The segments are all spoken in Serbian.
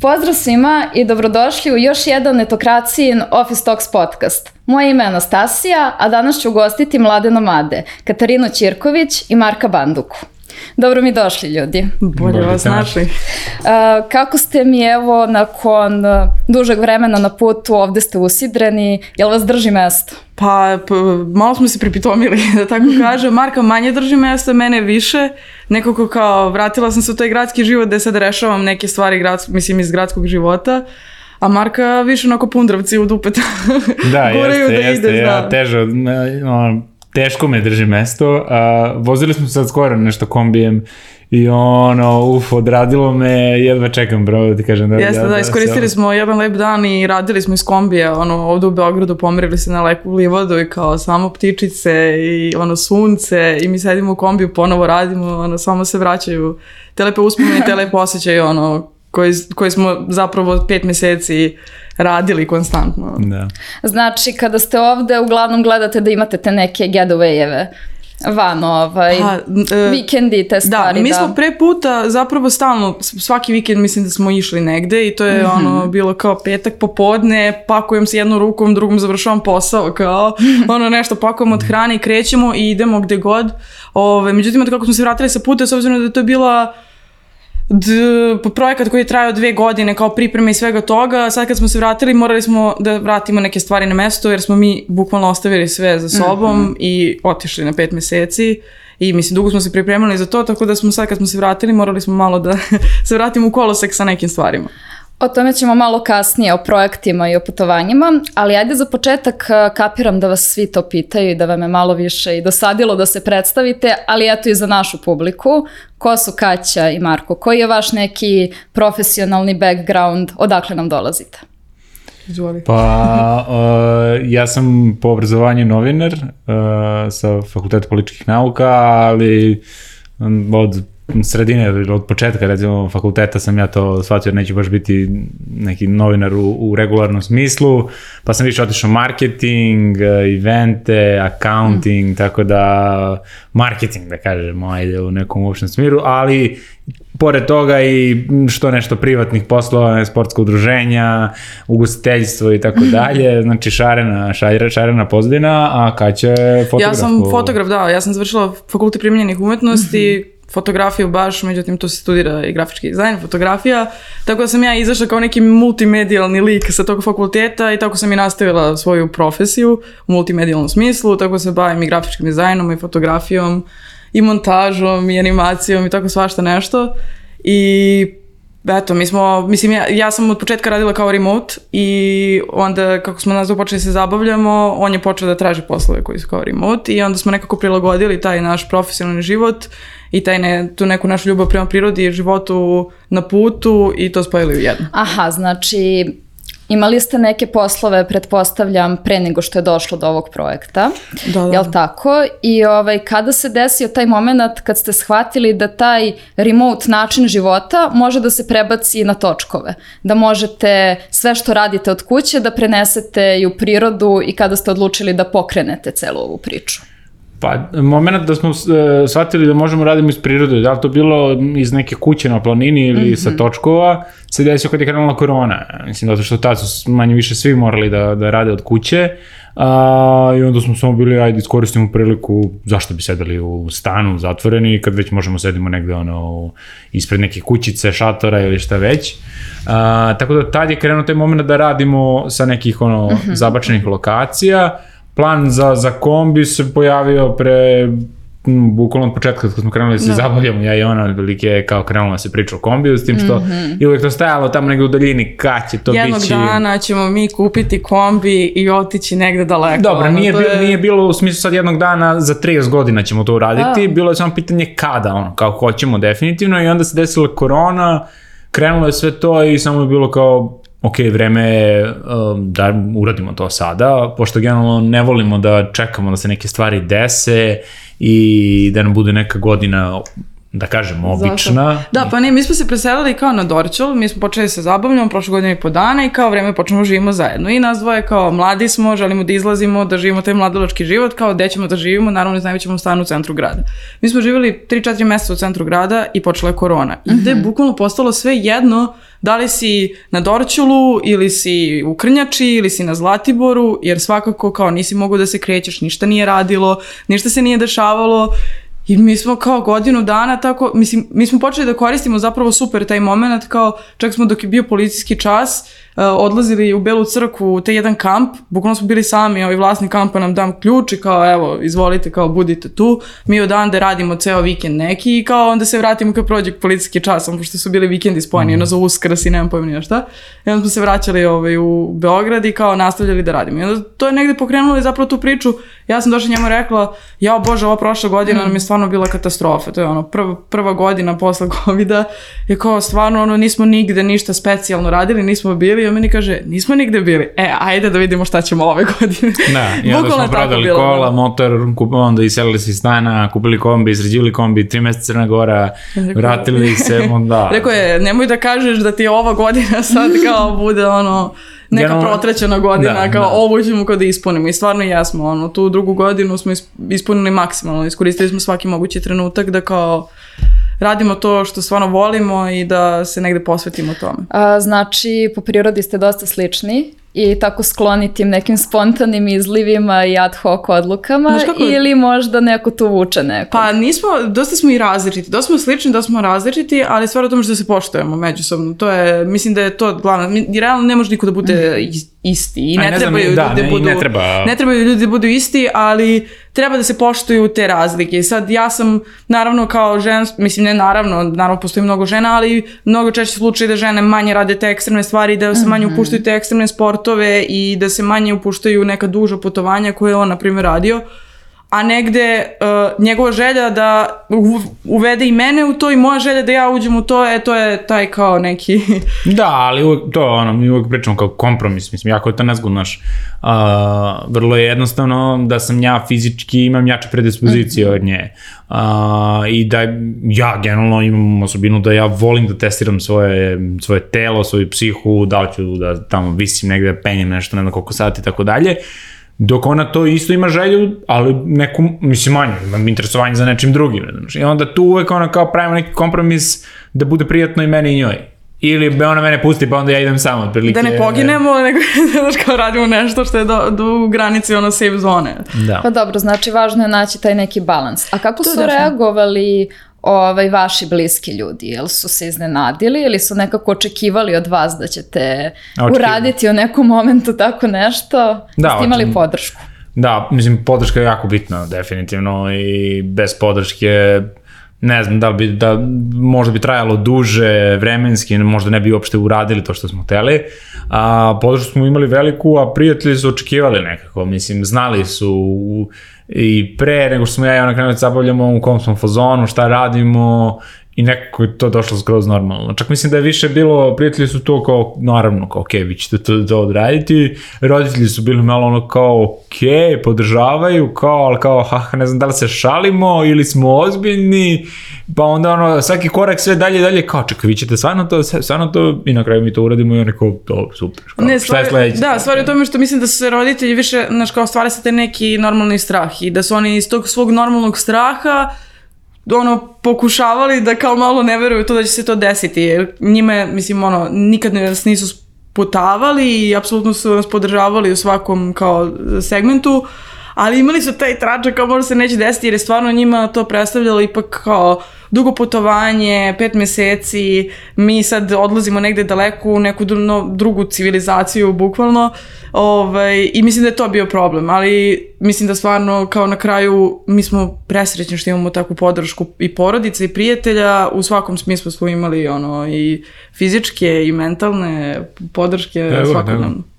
Pozdrav svima i dobrodošli u još jedan netokracijin Office Talks podcast. Moje ime je Anastasija, a danas ću ugostiti mlade nomade, Katarinu Ćirković i Marka Banduku. Dobro mi došli ljudi. Bolje vas našli. Kako ste mi evo nakon uh, dužeg vremena na putu, ovde ste usidreni, jel vas drži mesto? Pa, pa malo smo se pripitomili, da tako kažem. Marka manje drži mesto, mene više. Nekako kao vratila sam se u taj gradski život gde sad rešavam neke stvari grad, mislim iz gradskog života. A Marka više onako pundravci u dupeta. Da, jeste, da jeste. Ide, ja da. teže, no, teško me drži mesto. A, vozili smo sad skoro nešto kombijem i ono, uf, odradilo me, jedva čekam, bro, da ti kažem. Da, Jeste, da, da, iskoristili da, smo jedan lep dan i radili smo iz kombija, ono, ovde u Beogradu pomerili se na lepu livodu i kao samo ptičice i ono sunce i mi sedimo u kombiju, ponovo radimo, ono, samo se vraćaju te lepe uspomene, te lepe osjećaje, ono, koji, koji smo zapravo pet meseci radili konstantno. Da. Znači, kada ste ovde, uglavnom gledate da imate te neke getaway-eve van ovaj, pa, e, vikendi te stvari. Da, mi smo pre puta zapravo stalno, svaki vikend mislim da smo išli negde i to je mm -hmm. ono bilo kao petak popodne, pakujem se jednom rukom, drugom završavam posao, kao ono nešto pakujemo od hrane i krećemo i idemo gde god. Ove, međutim, kako smo se vratili sa puta, s obzirom da je to bila d, projekat koji je trajao dve godine kao priprema i svega toga, sad kad smo se vratili morali smo da vratimo neke stvari na mesto jer smo mi bukvalno ostavili sve za sobom mm -hmm. i otišli na pet meseci i mislim dugo smo se pripremali za to, tako da smo sad kad smo se vratili morali smo malo da se vratimo u kolosek sa nekim stvarima. O tome ćemo malo kasnije, o projektima i o putovanjima, ali ajde za početak kapiram da vas svi to pitaju i da vam je malo više i dosadilo da se predstavite, ali eto i za našu publiku. Ko su Kaća i Marko? Koji je vaš neki profesionalni background? Odakle nam dolazite? Izvoli. Pa, uh, ja sam po obrazovanju novinar uh, sa Fakulteta političkih nauka, ali od sredine, od početka recimo fakulteta sam ja to shvatio, neću baš biti neki novinar u, u regularnom smislu, pa sam više otišao marketing, evente, accounting, mm. tako da marketing da kažemo, ajde u nekom uopštem smiru, ali pored toga i što nešto privatnih poslova, sportsko udruženja, ugostiteljstvo i tako dalje, znači šarena, šarena, šarena pozadina, a Kaća je fotograf. Ja sam fotograf, da, ja sam završila fakultet primjenjenih umetnosti, mm -hmm fotografiju baš, međutim tu se studira i grafički dizajn, fotografija, tako da sam ja izašla kao neki multimedijalni lik sa tog fakulteta i tako sam i nastavila svoju profesiju u multimedijalnom smislu, tako se bavim i grafičkim dizajnom i fotografijom i montažom i animacijom i tako svašta nešto. I eto, mi smo, mislim, ja, ja sam od početka radila kao remote i onda kako smo nas počeli da se zabavljamo, on je počeo da traži poslove koji su kao remote i onda smo nekako prilagodili taj naš profesionalni život i taj ne, tu neku našu ljubav prema prirodi i životu na putu i to spojili u jedno. Aha, znači Imali ste neke poslove, pretpostavljam, pre nego što je došlo do ovog projekta, da, da. jel tako? I ovaj, kada se desio taj moment kad ste shvatili da taj remote način života može da se prebaci na točkove, da možete sve što radite od kuće da prenesete i u prirodu i kada ste odlučili da pokrenete celu ovu priču? Pa, moment da smo uh, shvatili da možemo radimo iz prirode, da li to bilo iz neke kuće na planini ili mm -hmm. sa točkova, se desio kad je krenula korona. Mislim, zato što tad su manje više svi morali da, da rade od kuće. Uh, I onda smo samo bili, ajde, iskoristimo priliku, zašto bi sedeli u stanu zatvoreni, kad već možemo sedimo negde ono, ispred neke kućice, šatora ili šta već. Uh, tako da tad je krenuo taj moment da radimo sa nekih ono, mm -hmm. zabačenih lokacija plan za, za kombi se pojavio pre bukvalno od početka kad smo krenuli da se no. Da. zabavljamo, ja i ona velike kao krenula da se priča o kombiju, s tim što mm -hmm. i uvek to stajalo tamo negde u daljini, kad će to Jednog bići... Jednog dana ćemo mi kupiti kombi i otići negde daleko. Dobro, nije, bilo, je... nije bilo u smislu sad jednog dana, za 30 godina ćemo to uraditi, oh. bilo je samo pitanje kada, ono, kao hoćemo definitivno i onda se desila korona, krenulo je sve to i samo je bilo kao ok, vreme je um, da uradimo to sada, pošto generalno ne volimo da čekamo da se neke stvari dese i da nam bude neka godina da kažem, obična. Zato. Da, pa ne, mi smo se preselili kao na Dorćol, mi smo počeli se zabavljamo prošle godine i po dana i kao vreme počnemo živimo zajedno. I nas dvoje kao mladi smo, želimo da izlazimo, da živimo taj mladoločki život, kao gde ćemo da živimo, naravno ne znamo ćemo stanu u centru grada. Mi smo živjeli 3-4 meseca u centru grada i počela je korona. I gde je mhm. bukvalno postalo sve jedno da li si na Dorćolu ili si u Krnjači ili si na Zlatiboru, jer svakako kao nisi mogu da se krećeš, ništa nije radilo, ništa se nije dešavalo I mi smo kao godinu dana tako, mislim, mi smo počeli da koristimo zapravo super taj moment, kao čak smo dok je bio policijski čas, odlazili u Belu crkvu u te jedan kamp, bukvalno smo bili sami, ovaj vlasnik kampa nam dam ključ i kao evo, izvolite, kao budite tu, mi odande radimo ceo vikend neki i kao onda se vratimo kad prođe policijski čas, pošto su bili vikendi spojeni, mm. ono za uskrs i nemam pojma ni šta. I onda smo se vraćali ovaj, u Beograd i kao nastavljali da radimo. I onda to je negde pokrenulo i zapravo tu priču, ja sam došla njemu rekla, ja bože, ova prošla godina mm. nam je stvarno bila katastrofa, to je ono prva, prva godina posle covida, je kao stvarno ono nismo nigde ništa specijalno radili, nismo bili on meni kaže, nismo nigde bili. E, ajde da vidimo šta ćemo ove godine. Da, i onda smo prodali bilo, kola, motor, onda iselili se iz stana, kupili kombi, izrađivali kombi, tri meseca Crna Gora, Rekao, vratili se, onda... Rekao je, nemoj da kažeš da ti je ova godina sad kao bude ono neka Generalno, protrećena godina, da, kao da. ovo ćemo kao da ispunimo i stvarno jesmo, ono, tu drugu godinu smo ispunili maksimalno, iskoristili smo svaki mogući trenutak da kao radimo to što stvarno volimo i da se negde posvetimo tome. A, znači, po prirodi ste dosta slični i tako skloni tim nekim spontanim izlivima i ad hoc odlukama ili možda neko tu vuče neko? Pa nismo, dosta smo i različiti, dosta smo slični, dosta smo različiti, ali stvar o tome što se poštujemo međusobno. To je, mislim da je to glavno. Realno ne može niko da bude mhm isti i ne, ne trebaju znam, da, ne, budu, ne, treba... ne trebaju ljudi da budu isti, ali treba da se poštuju te razlike. Sad ja sam naravno kao žena, mislim ne naravno, naravno postoji mnogo žena, ali mnogo češće slučaj da žene manje rade te ekstremne stvari, da se manje mhm. upuštaju te ekstremne sportove i da se manje upuštaju neka duža putovanja koje je on na primjer radio. Uh, a negde uh, njegova želja da uvede i mene u to i moja želja da ja uđem u to, e, to je taj kao neki... da, ali uvek, to ono, mi uvek pričamo kao kompromis, mislim, jako je to nezgodno, naš. Uh, vrlo je jednostavno da sam ja fizički imam jače predispozicije -hmm. od nje. Uh, I da ja generalno imam osobinu da ja volim da testiram svoje, svoje telo, svoju psihu, da li ću da tamo visim negde, penjem nešto, ne znam koliko sati i tako dalje. Dok ona to isto ima želju, ali neku, mislim manje, ima interesovanje za nečim drugim. Znači. I onda tu uvek ona kao pravimo neki kompromis da bude prijatno i meni i njoj. Ili be ona mene pusti pa onda ja idem samo otprilike. Da ne poginemo, nego da kao radimo nešto što je do, do u granici ono safe zone. Da. Pa dobro, znači važno je naći taj neki balans. A kako to su reagovali ovaj, vaši bliski ljudi? Jel su se iznenadili ili su nekako očekivali od vas da ćete Očekivali. uraditi u nekom momentu tako nešto? Da, ste imali podršku? Da, mislim, podrška je jako bitna, definitivno, i bez podrške ne znam da li bi, da možda bi trajalo duže vremenski, možda ne bi uopšte uradili to što smo hteli, a podršku smo imali veliku, a prijatelji su očekivali nekako, mislim, znali su i pre nego što smo ja i ona krenuli da zabavljamo u kom smo fazonu, šta radimo i nekako je to došlo skroz normalno. Čak mislim da je više bilo, prijatelji su to kao, naravno, kao, ok, vi ćete to, to odraditi, roditelji su bili malo ono kao, ok, podržavaju, kao, ali kao, ha, ne znam da li se šalimo ili smo ozbiljni, pa onda ono, svaki korak sve dalje dalje, kao, čekaj, vi ćete stvarno to, stvarno to, i na kraju mi to uradimo i ono kao, to, super, kao, ne, stvari, šta je sledeće? Da, stvari u tome što mislim da su se roditelji više, znaš, kao, stvari se te neki normalni strah i da su oni iz tog svog normalnog straha, ono, pokušavali da kao malo ne veruju to da će se to desiti, njime, mislim, ono, nikad nas nisu putavali i apsolutno su nas podržavali u svakom kao segmentu, ali imali su taj tračak kao možda se neće desiti jer je stvarno njima to predstavljalo ipak kao dugo putovanje, pet meseci, mi sad odlazimo negde daleko u neku drugu civilizaciju bukvalno. Ovaj, i mislim da je to bio problem, ali mislim da stvarno kao na kraju mi smo presrećni što imamo takvu podršku i porodice i prijatelja, u svakom smislu smo imali ono i fizičke i mentalne podrške svakodnevno.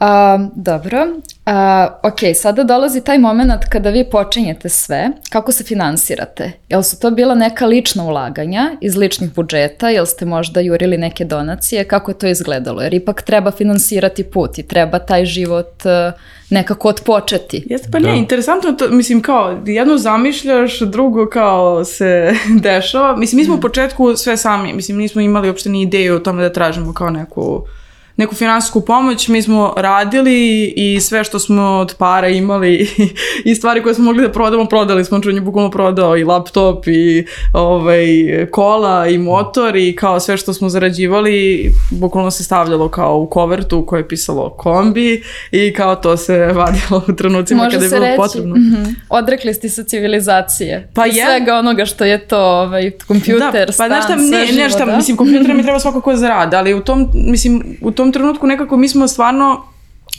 A, dobro. A, ok, sada dolazi taj moment kada vi počinjete sve. Kako se finansirate? Jel su to bila neka lična ulaganja iz ličnih budžeta? Jel ste možda jurili neke donacije? Kako je to izgledalo? Jer ipak treba finansirati put i treba taj život uh, nekako odpočeti. Jeste, pa da. ne, interesantno to, mislim, kao, jedno zamišljaš, drugo kao se dešava. Mislim, mi smo u početku sve sami, mislim, nismo imali uopšte ni ideju o tome da tražimo kao neku neku finansijsku pomoć, mi smo radili i sve što smo od para imali i stvari koje smo mogli da prodamo, prodali smo, čunje bukvalno prodao i laptop i ovaj, kola i motor i kao sve što smo zarađivali, bukvalno se stavljalo kao u kovertu u kojoj je pisalo kombi i kao to se vadilo u trenucima Može kada je bilo reći, potrebno. Mm -hmm. Odrekli ste se civilizacije. Pa je. Svega onoga što je to ovaj, kompjuter, da, pa, stan, znaš šta, ne, ne, šta, da? mislim, kompjuter mi treba svakako zarada, ali u tom, mislim, u tom tom trenutku nekako mi smo stvarno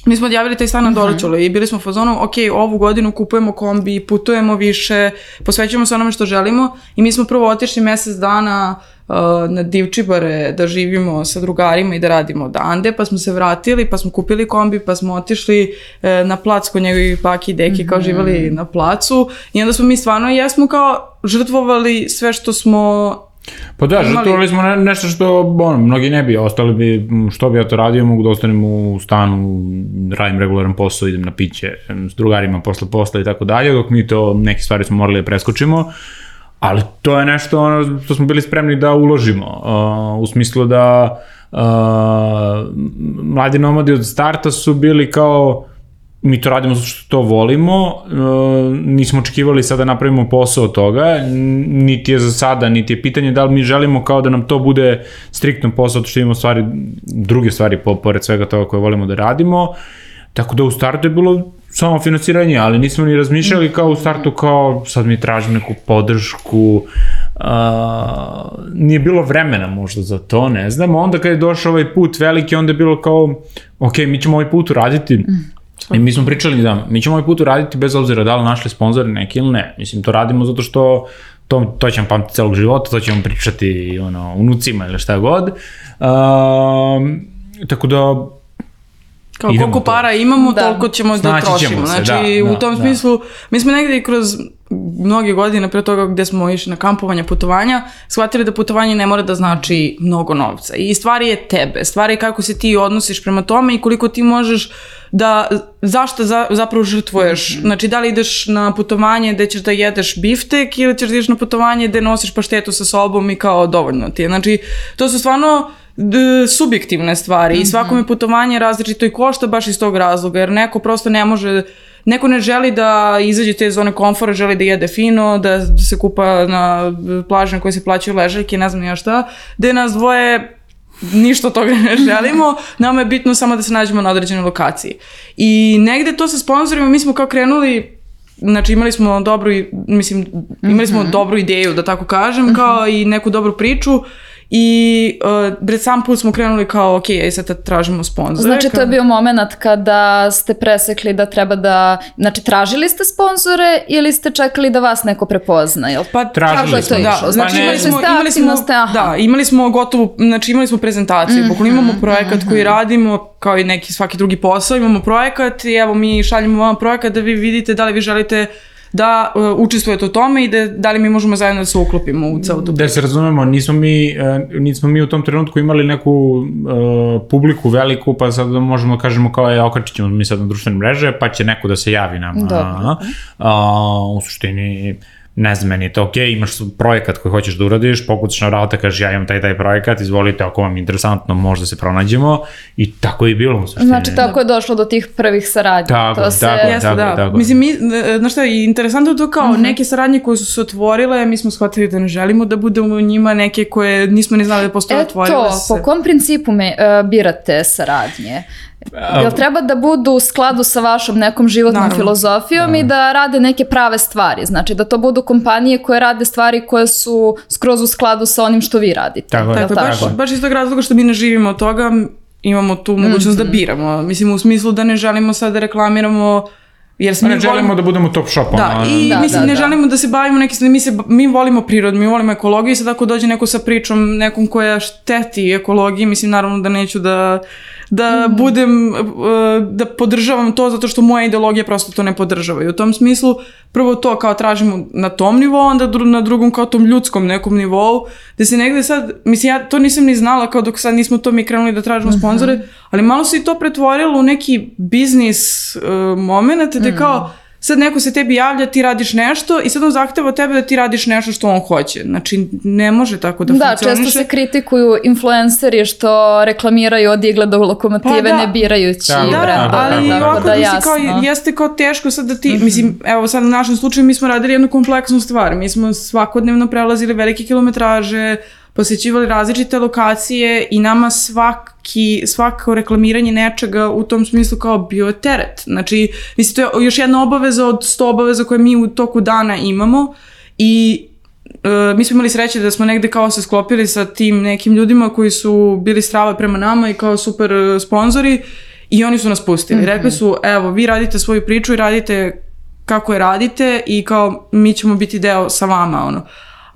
mi smo odjavili taj stan na mhm. Doročulu i bili smo u fazonu, ok, ovu godinu kupujemo kombi, putujemo više, posvećujemo se onome što želimo i mi smo prvo otišli mesec dana uh, na Divčibare da živimo sa drugarima i da radimo dande, pa smo se vratili, pa smo kupili kombi, pa smo otišli uh, na plac kod njegovi paki i deki, kao mhm. živali na placu i onda smo mi stvarno, jesmo kao žrtvovali sve što smo Pa da, žrtvovali smo ne, nešto što, ono, mnogi ne bi, ostali bi, što bi ja to radio, mogu da ostanem u stanu, radim regularan posao, idem na piće s drugarima posle posla i tako dalje, dok mi to, neke stvari smo morali da preskočimo, ali to je nešto ono što smo bili spremni da uložimo, uh, u smislu da uh, mladi nomadi od starta su bili kao, mi to radimo zato što to volimo, e, nismo očekivali sada da napravimo posao od toga, niti je za sada, niti je pitanje da li mi želimo kao da nam to bude striktno posao, što imamo stvari, druge stvari po, pored svega toga koje volimo da radimo, tako da u startu je bilo samo financiranje, ali nismo ni razmišljali kao u startu kao sad mi tražimo neku podršku, Uh, nije bilo vremena možda za to, ne znam. Onda kad je došao ovaj put veliki, onda je bilo kao, ok, mi ćemo ovaj put uraditi, I mi smo pričali da mi ćemo ovaj put uraditi bez obzira da li našli sponzore neki ili ne. Mislim, to radimo zato što to, to ćemo pamtiti celog života, to ćemo pričati ono, unucima ili šta god. Uh, tako da Kao koliko para imamo, da. toliko ćemo da Snaći da trošimo. Se, znači, da, u tom da, smislu, da. mi smo negde kroz mnoge godine pre toga gde smo išli na kampovanja, putovanja, shvatili da putovanje ne mora da znači mnogo novca. I stvari je tebe, stvari je kako se ti odnosiš prema tome i koliko ti možeš da, zašto za, zapravo žrtvuješ. Mm -hmm. Znači, da li ideš na putovanje gde ćeš da jedeš biftek ili ćeš da ideš na putovanje gde nosiš paštetu sa sobom i kao dovoljno ti je. Znači, to su stvarno d, subjektivne stvari mm -hmm. i svakome putovanje različito i košta baš iz tog razloga, jer neko prosto ne može neko ne želi da izađe te zone komfora, želi da jede fino, da se kupa na plaži na kojoj se plaćaju ležaljke, ne znam ja šta, gde nas dvoje ništa od toga ne želimo, nama je bitno samo da se nađemo na određenoj lokaciji. I negde to sa sponsorima, mi smo kao krenuli Znači imali smo dobru, mislim, imali smo mm -hmm. dobru ideju, da tako kažem, kao i neku dobru priču I uh, pred sam put smo krenuli kao, ok, aj sad tražimo sponzore. Znači to je bio moment kada ste presekli da treba da, znači tražili ste sponzore ili ste čekali da vas neko prepozna, jel? Pa tražili smo, da. Znači pa imali smo, imali smo, da, imali smo gotovu, znači imali smo prezentaciju, mm -hmm, imamo projekat mm -hmm. koji radimo, kao i neki svaki drugi posao, imamo projekat i evo mi šaljemo vam projekat da vi vidite da li vi želite da uh, učestvujete u tome i da, da li mi možemo zajedno da se uklopimo u celu tu Da se razumemo, nismo mi, uh, nismo mi u tom trenutku imali neku uh, publiku veliku, pa sad možemo da kažemo kao je okačit ćemo mi sad na društvene mreže, pa će neko da se javi nama. Dobro. Uh, u suštini ne znam, meni je to okej, okay, imaš projekat koji hoćeš da uradiš, pokucaš na vrata, kažeš ja imam taj taj projekat, izvolite, ako vam je interesantno, možda se pronađemo i tako je bilo. Suštine. Znači, tako je došlo do tih prvih saradnja. Tako, to se... tako, Jeste, tako, da. tako. Mislim, mi, znaš šta, interesantno je to kao uh mhm. -huh. neke saradnje koje su se otvorile, mi smo shvatili da ne želimo da budemo u njima, neke koje nismo ni znali da postoje, otvorile se. E to, po kom principu me uh, birate saradnje? Jel treba da budu u skladu sa vašom nekom životnom Naravno. filozofijom Naravno. i da rade neke prave stvari? Znači da to budu kompanije koje rade stvari koje su skroz u skladu sa onim što vi radite. Tako, tako, tako. Baš, baš iz tog razloga što mi ne živimo od toga, imamo tu mogućnost mm -hmm. da mhm. biramo. Mislim u smislu da ne želimo sad da reklamiramo Jer smo ne želimo da budemo top shop. Da, i da, mislim, da, ne da. želimo da se bavimo neki, mi, se, mi volimo prirodu, mi volimo ekologiju i sad ako dođe neko sa pričom nekom koja šteti ekologiji, mislim, naravno da neću da da mm. budem, uh, da podržavam to zato što moja ideologija prosto to ne podržava. I u tom smislu prvo to kao tražimo na tom nivou, onda dru na drugom kao tom ljudskom nekom nivou, da se negde sad, mislim ja to nisam ni znala kao dok sad nismo to mi krenuli da tražimo sponzore, mm -hmm. ali malo se i to pretvorilo u neki biznis uh, moment, da mm. Sad neko se tebi javlja, ti radiš nešto i sad on zahteva tebe da ti radiš nešto što on hoće. Znači, ne može tako da, da funkcioniše. Da, često se kritikuju influenceri što reklamiraju od igle do lokomotive pa da. ne birajući da, da, ali da, ovako da, da kao, jeste kao teško sad da ti, mm -hmm. mislim, evo sad u našem slučaju mi smo radili jednu kompleksnu stvar. Mi smo svakodnevno prelazili velike kilometraže, posjećivali različite lokacije i nama svaki, svako reklamiranje nečega u tom smislu kao bio teret. Znači, mislim, to je još jedna obaveza od sto obaveza koje mi u toku dana imamo i Uh, mi smo imali sreće da smo negde kao se sklopili sa tim nekim ljudima koji su bili strava prema nama i kao super e, sponzori i oni su nas pustili. Mm -hmm. Rekli su, evo, vi radite svoju priču i radite kako je radite i kao mi ćemo biti deo sa vama, ono.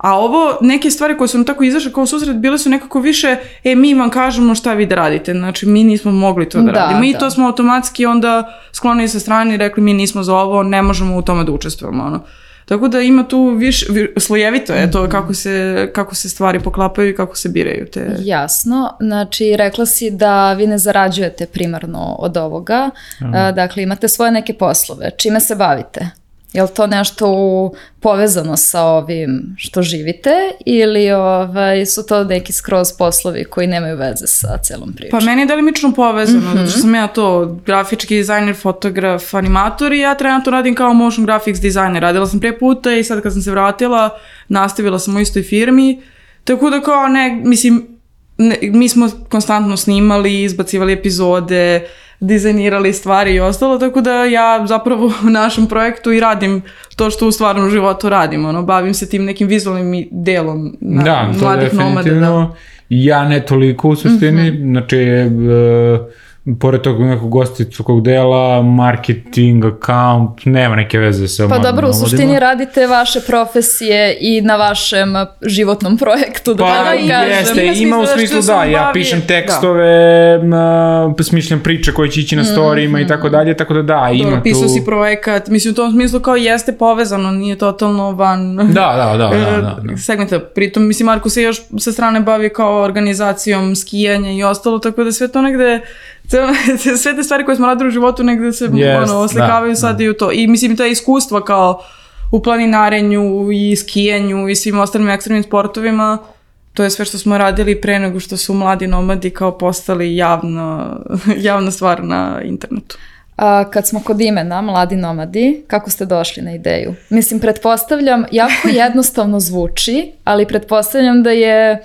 A ovo, neke stvari koje su nam tako izašle kao susret, bile su nekako više, e, mi vam kažemo šta vi da radite. Znači, mi nismo mogli to da, da radimo. Mi da. to smo automatski onda sklonili sa strane i rekli, mi nismo za ovo, ne možemo u tome da učestvujemo. Ono. Tako da ima tu više, slojevito je to mhm. kako se, kako se stvari poklapaju i kako se biraju te... Jasno, znači rekla si da vi ne zarađujete primarno od ovoga, mm. dakle imate svoje neke poslove, čime se bavite? Je li to nešto u, povezano sa ovim što živite ili ovaj, su to neki skroz poslovi koji nemaju veze sa celom pričom? Pa meni je delimično povezano, mm -hmm. zato što sam ja to grafički dizajner, fotograf, animator i ja trenutno radim kao motion graphics dizajner. Radila sam pre puta i sad kad sam se vratila, nastavila sam u istoj firmi. Tako da kao ne, mislim, ne, mi smo konstantno snimali, izbacivali epizode, uh, dizajnirali stvari i ostalo, tako da ja zapravo u našem projektu i radim to što u stvarnom životu radim, ono, bavim se tim nekim vizualnim delom na, da, mladih nomada. Da, ja ne toliko u suštini, mm -hmm. znači, uh, pored tog nekog gostickog dela, marketing, account, nema neke veze sa Pa dobro, u suštini radite vaše profesije i na vašem životnom projektu, da pa, da kažem. Jeste, ima, u smislu da, da ja pišem da. tekstove, da. smišljam priče koje će ići na storijima mm -hmm. i tako dalje, tako da da, ima Dobro, tu... pisao si projekat, mislim u tom smislu kao jeste povezano, nije totalno van... Da, da, da, da, da, da. segmenta. Pritom, mislim, Marko se još sa strane bavi kao organizacijom skijanja i ostalo, tako da sve to negde sve te stvari koje smo radili u životu negde se yes, ono, oslikavaju da, sad da. i u to. I mislim, to je iskustvo kao u planinarenju i skijanju i svim ostalim ekstremnim sportovima. To je sve što smo radili pre nego što su mladi nomadi kao postali javna, javna stvar na internetu. A, kad smo kod imena, mladi nomadi, kako ste došli na ideju? Mislim, pretpostavljam, jako jednostavno zvuči, ali pretpostavljam da je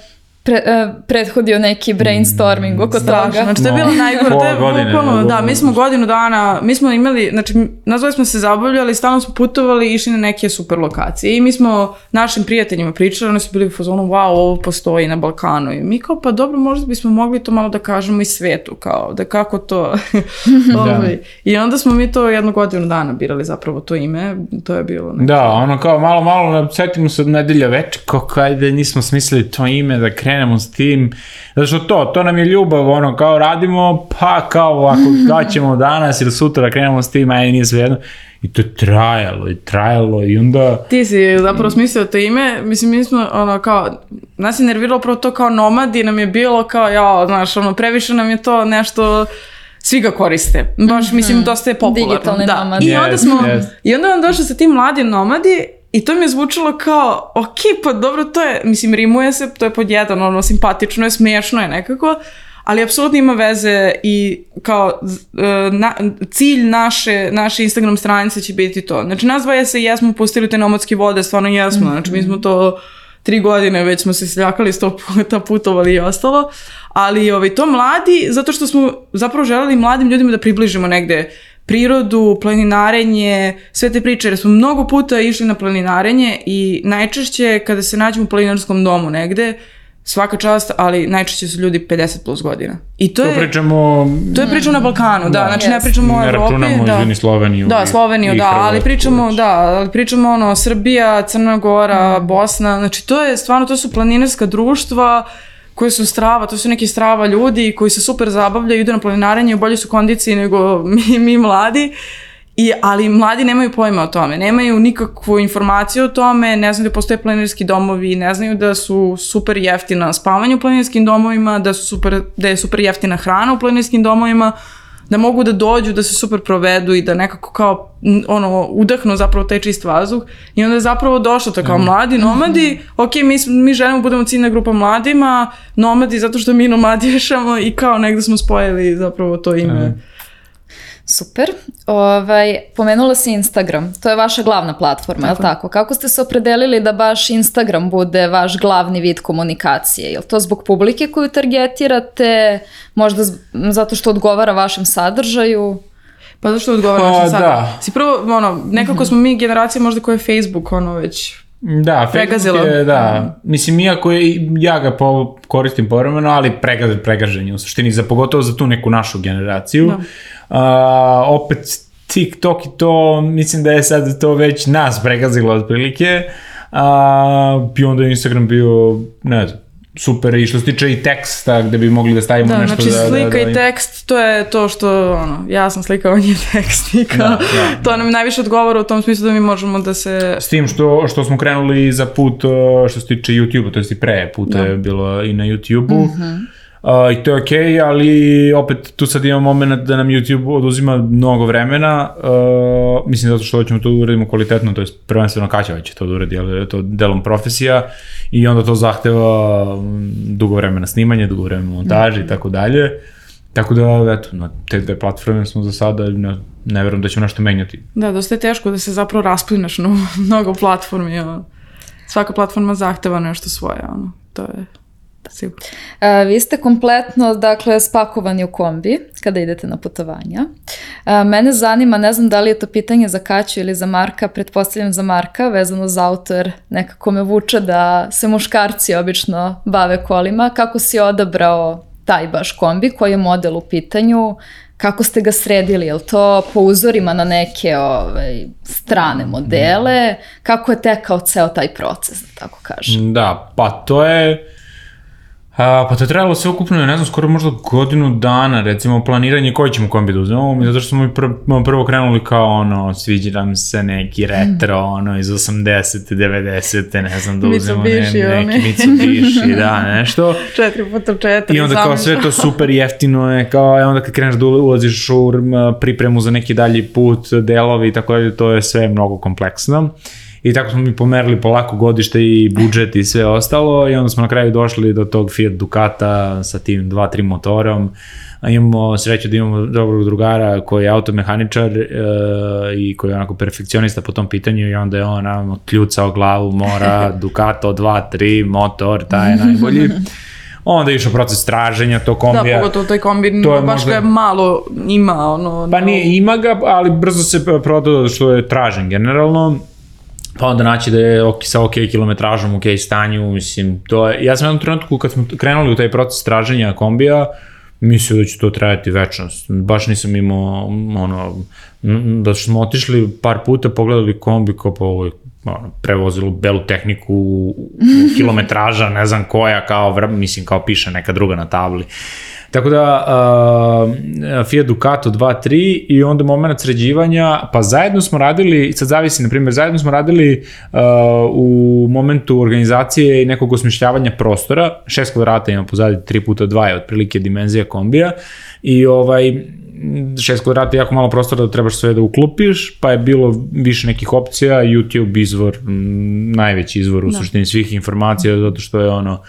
pre, uh, prethodio neki brainstorming oko Strašno, toga. Znači, to je bilo najgore. to je bukvalno, da, mi smo godinu dana, mi smo imali, znači, nazvali smo se zabavljali, stalno smo putovali i išli na neke super lokacije. I mi smo našim prijateljima pričali, oni su bili u fazonu, wow, ovo postoji na Balkanu. I mi kao, pa dobro, možda bismo mogli to malo da kažemo i svetu, kao, da kako to... da. Ovaj, I onda smo mi to jednu godinu dana birali zapravo to ime, to je bilo... Neki... Da, ono kao, malo, malo, setimo se od nedelja večer, kako ajde nismo smislili to ime da krenemo krenemo s tim, zato što to, to nam je ljubav, ono, kao radimo, pa kao ako daćemo danas ili sutra da krenemo s tim, aj nije sve jedno. I to je trajalo i trajalo i onda... Ti si zapravo smislio to ime, mislim mi smo ono kao, nas je nerviralo prvo to kao nomadi, nam je bilo kao, ja, znaš, ono, previše nam je to nešto svi ga koriste. Baš, mm -hmm. mislim, dosta je popularno. Digitalni da. nomadi. I onda smo, yes, yes. i onda on došao sa tim mladim nomadi I to mi je zvučalo kao, ok, pa dobro, to je, mislim, rimuje se, to je pod jedan, ono, simpatično je, smiješno je nekako, ali apsolutno ima veze i kao e, na, cilj naše, naše Instagram stranice će biti to. Znači, nas dvoje se jesmo pustili te nomadske vode, stvarno jesmo, mhm. znači mi smo to tri godine već smo se sljakali sto puta, putovali i ostalo, ali ovaj, to mladi, zato što smo zapravo želeli mladim ljudima da približimo negde prirodu, planinarenje, sve te priče, jer smo mnogo puta išli na planinarenje i najčešće kada se nađemo u planinarskom domu negde, svaka čast, ali najčešće su ljudi 50 plus godina. I to, to je pričamo To je pričamo na Balkanu, da, znači yes. ne pričamo o Evropi, ne računamo, da. izvini Sloveniju. Da, Sloveniju, da, ali pričamo, da, ali pričamo ono Srbija, Crna Gora, mm. Bosna, znači to je stvarno to su planinarska društva koje su strava, to su neki strava ljudi koji se super zabavljaju, idu na planinarenje, u bolji su kondiciji nego mi, mi mladi. I, ali mladi nemaju pojma o tome, nemaju nikakvu informaciju o tome, ne znaju da postoje planinarski domovi, ne znaju da su super jeftina spavanje u planinarskim domovima, da, su super, da je super jeftina hrana u planinarskim domovima, da mogu da dođu, da se super provedu i da nekako kao ono, udahnu zapravo taj čist vazduh i onda je zapravo došlo to kao mm. mladi nomadi, ok, mi, mi želimo da budemo ciljna grupa mladima, nomadi zato što mi nomadišamo i kao negde smo spojili zapravo to ime. Mm. Super. Ovaj, pomenula si Instagram. To je vaša glavna platforma, tako. je li tako? Kako ste se opredelili da baš Instagram bude vaš glavni vid komunikacije? Je li to zbog publike koju targetirate? Možda zato što odgovara vašem sadržaju? Pa zašto odgovara pa, vašem sadržaju? Da. Si prvo, ono, nekako smo mi generacija možda koja je Facebook, ono, već Da, Facebook je, da. Mislim, iako je, ja ga po, koristim povremeno, ali pregaz, pregažen je u suštini, za, pogotovo za tu neku našu generaciju. Da. Uh, opet TikTok i to, mislim da je sad to već nas pregazilo otprilike. Uh, I onda je Instagram bio, ne znam, super i što se tiče i teksta gde bi mogli da stavimo da, nešto znači, da... znači slika da, da, i tekst, to je to što, ono, ja sam slika, on je tekst i kao, da, da, to nam najviše odgovara u tom smislu da mi možemo da se... S tim što, što smo krenuli za put što se tiče YouTube-a, to je i pre puta da. je bilo i na YouTube-u. Mm -hmm Uh, I to je okej, okay, ali opet tu sad imamo moment da nam YouTube oduzima mnogo vremena, uh, mislim zato što hoćemo to da uradimo kvalitetno, to je prvenstveno Kaća će to da uradi, ali je to delom profesija i onda to zahteva dugo vremena snimanje, dugo vremena montaže i tako dalje. Tako da, eto, na te dve platforme smo za sada, ne, ne verujem da ćemo nešto menjati. Da, dosta je teško da se zapravo rasplinaš na mnogo platformi, ono. Svaka platforma zahteva nešto svoje, ono. To je Sigurno. A, vi ste kompletno, dakle, spakovani u kombi kada idete na putovanja. A, mene zanima, ne znam da li je to pitanje za Kaću ili za Marka, pretpostavljam za Marka, vezano za autor, nekako me vuče da se muškarci obično bave kolima. Kako si odabrao taj baš kombi, koji je model u pitanju, kako ste ga sredili, je li to po uzorima na neke ovaj, strane modele, kako je tekao ceo taj proces, da tako kažem? Da, pa to je A, pa to je trebalo sve ukupno, ne znam, skoro možda godinu dana, recimo, planiranje koji ćemo kombi da uzmemo, zato što smo mi prvo, prvo krenuli kao ono, sviđa nam se neki retro, ono, iz 80. 90. ne znam, da uzmemo ne, neki Mitsubishi, da, nešto. 4x4. I onda kao sve to super jeftino je, kao, e, onda kad kreneš da ulaziš u pripremu za neki dalji put, delovi i tako dalje, to je sve mnogo kompleksno. I tako smo mi pomerili polako godište i budžet i sve ostalo i onda smo na kraju došli do tog Fiat Ducata sa tim 2-3 motorom. A imamo sreću da imamo dobrog drugara koji je automehaničar e, i koji je onako perfekcionista po tom pitanju i onda je on nam kljucao glavu, mora, Ducato 2-3, motor, taj je najbolji. Onda je išao proces traženja to kombija. Da, pogotovo taj kombi, to je baš možda... ga malo ima. Ono, pa nije, ima ga, ali brzo se prodao što je tražen generalno pa onda naći da je ok, sa ok kilometražom, ok stanju, mislim, to je, ja sam jednom trenutku kad smo krenuli u taj proces traženja kombija, mislio da će to trajati večnost. Baš nisam imao, ono, da smo otišli par puta, pogledali kombi kao po ovoj ono, prevozilo belu tehniku, kilometraža, ne znam koja, kao, mislim, kao piše neka druga na tabli. Tako da uh, Fiat Ducato 2.3 i onda moment sređivanja, pa zajedno smo radili, sad zavisi, na primjer, zajedno smo radili uh, u momentu organizacije i nekog osmišljavanja prostora, 6 kvadrata ima pozadi 3 puta 2 je otprilike dimenzija kombija i ovaj, 6 kvadrata jako malo prostora da trebaš sve da uklupiš, pa je bilo više nekih opcija, YouTube izvor, najveći izvor u da. suštini svih informacija, zato što je ono,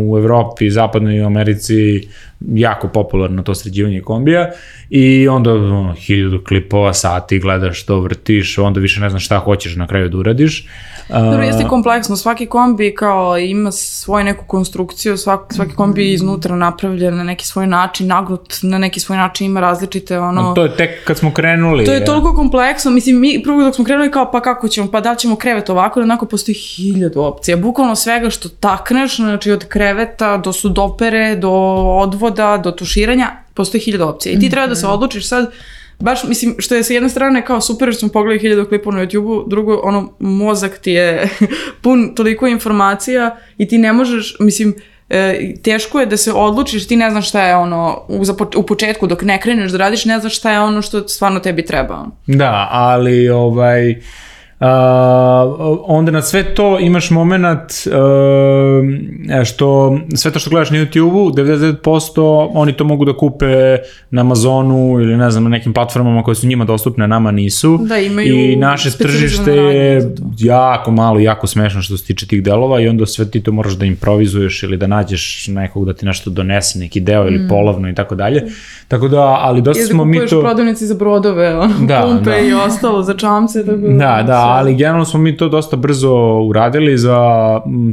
u Evropi, zapadnoj Americi jako popularno to sređivanje kombija i onda ono, hiljadu klipova, sati gledaš to, vrtiš, onda više ne znaš šta hoćeš na kraju da uradiš. Dobro, jeste kompleksno, svaki kombi kao ima svoju neku konstrukciju, svaki, svaki kombi je iznutra napravljen na neki svoj način, nagnut na neki svoj način, ima različite ono... A to je tek kad smo krenuli. To je ja. toliko kompleksno, mislim, mi prvo dok smo krenuli kao pa kako ćemo, pa da li ćemo krevet ovako, onako postoji hiljadu opcija, bukvalno svega što takneš, znači od kreveta do sudopere, do odvoda, do tuširanja, postoji hiljadu opcija i ti treba da se mhm. odlučiš sad baš, mislim, što je sa jedne strane kao super što smo pogledali hiljadu klipova na YouTube-u, drugo, ono, mozak ti je pun toliko informacija i ti ne možeš, mislim, e, teško je da se odlučiš, ti ne znaš šta je ono, u, za, u početku dok ne kreneš da radiš, ne znaš šta je ono što stvarno tebi treba. Da, ali ovaj... Uh, onda na sve to imaš moment uh, što sve to što gledaš na YouTube-u 99% oni to mogu da kupe na Amazonu ili ne znam na nekim platformama koje su njima dostupne nama nisu da, imaju i naše tržište je jako malo jako smešno što se tiče tih delova i onda sve ti to moraš da improvizuješ ili da nađeš nekog da ti nešto donese neki deo ili mm. polovno i tako dalje tako da ali dosta smo mi to ili da prodavnici za brodove ono, da, pumpe da. i ostalo za čamce tako da, da, da ali generalno smo mi to dosta brzo uradili, za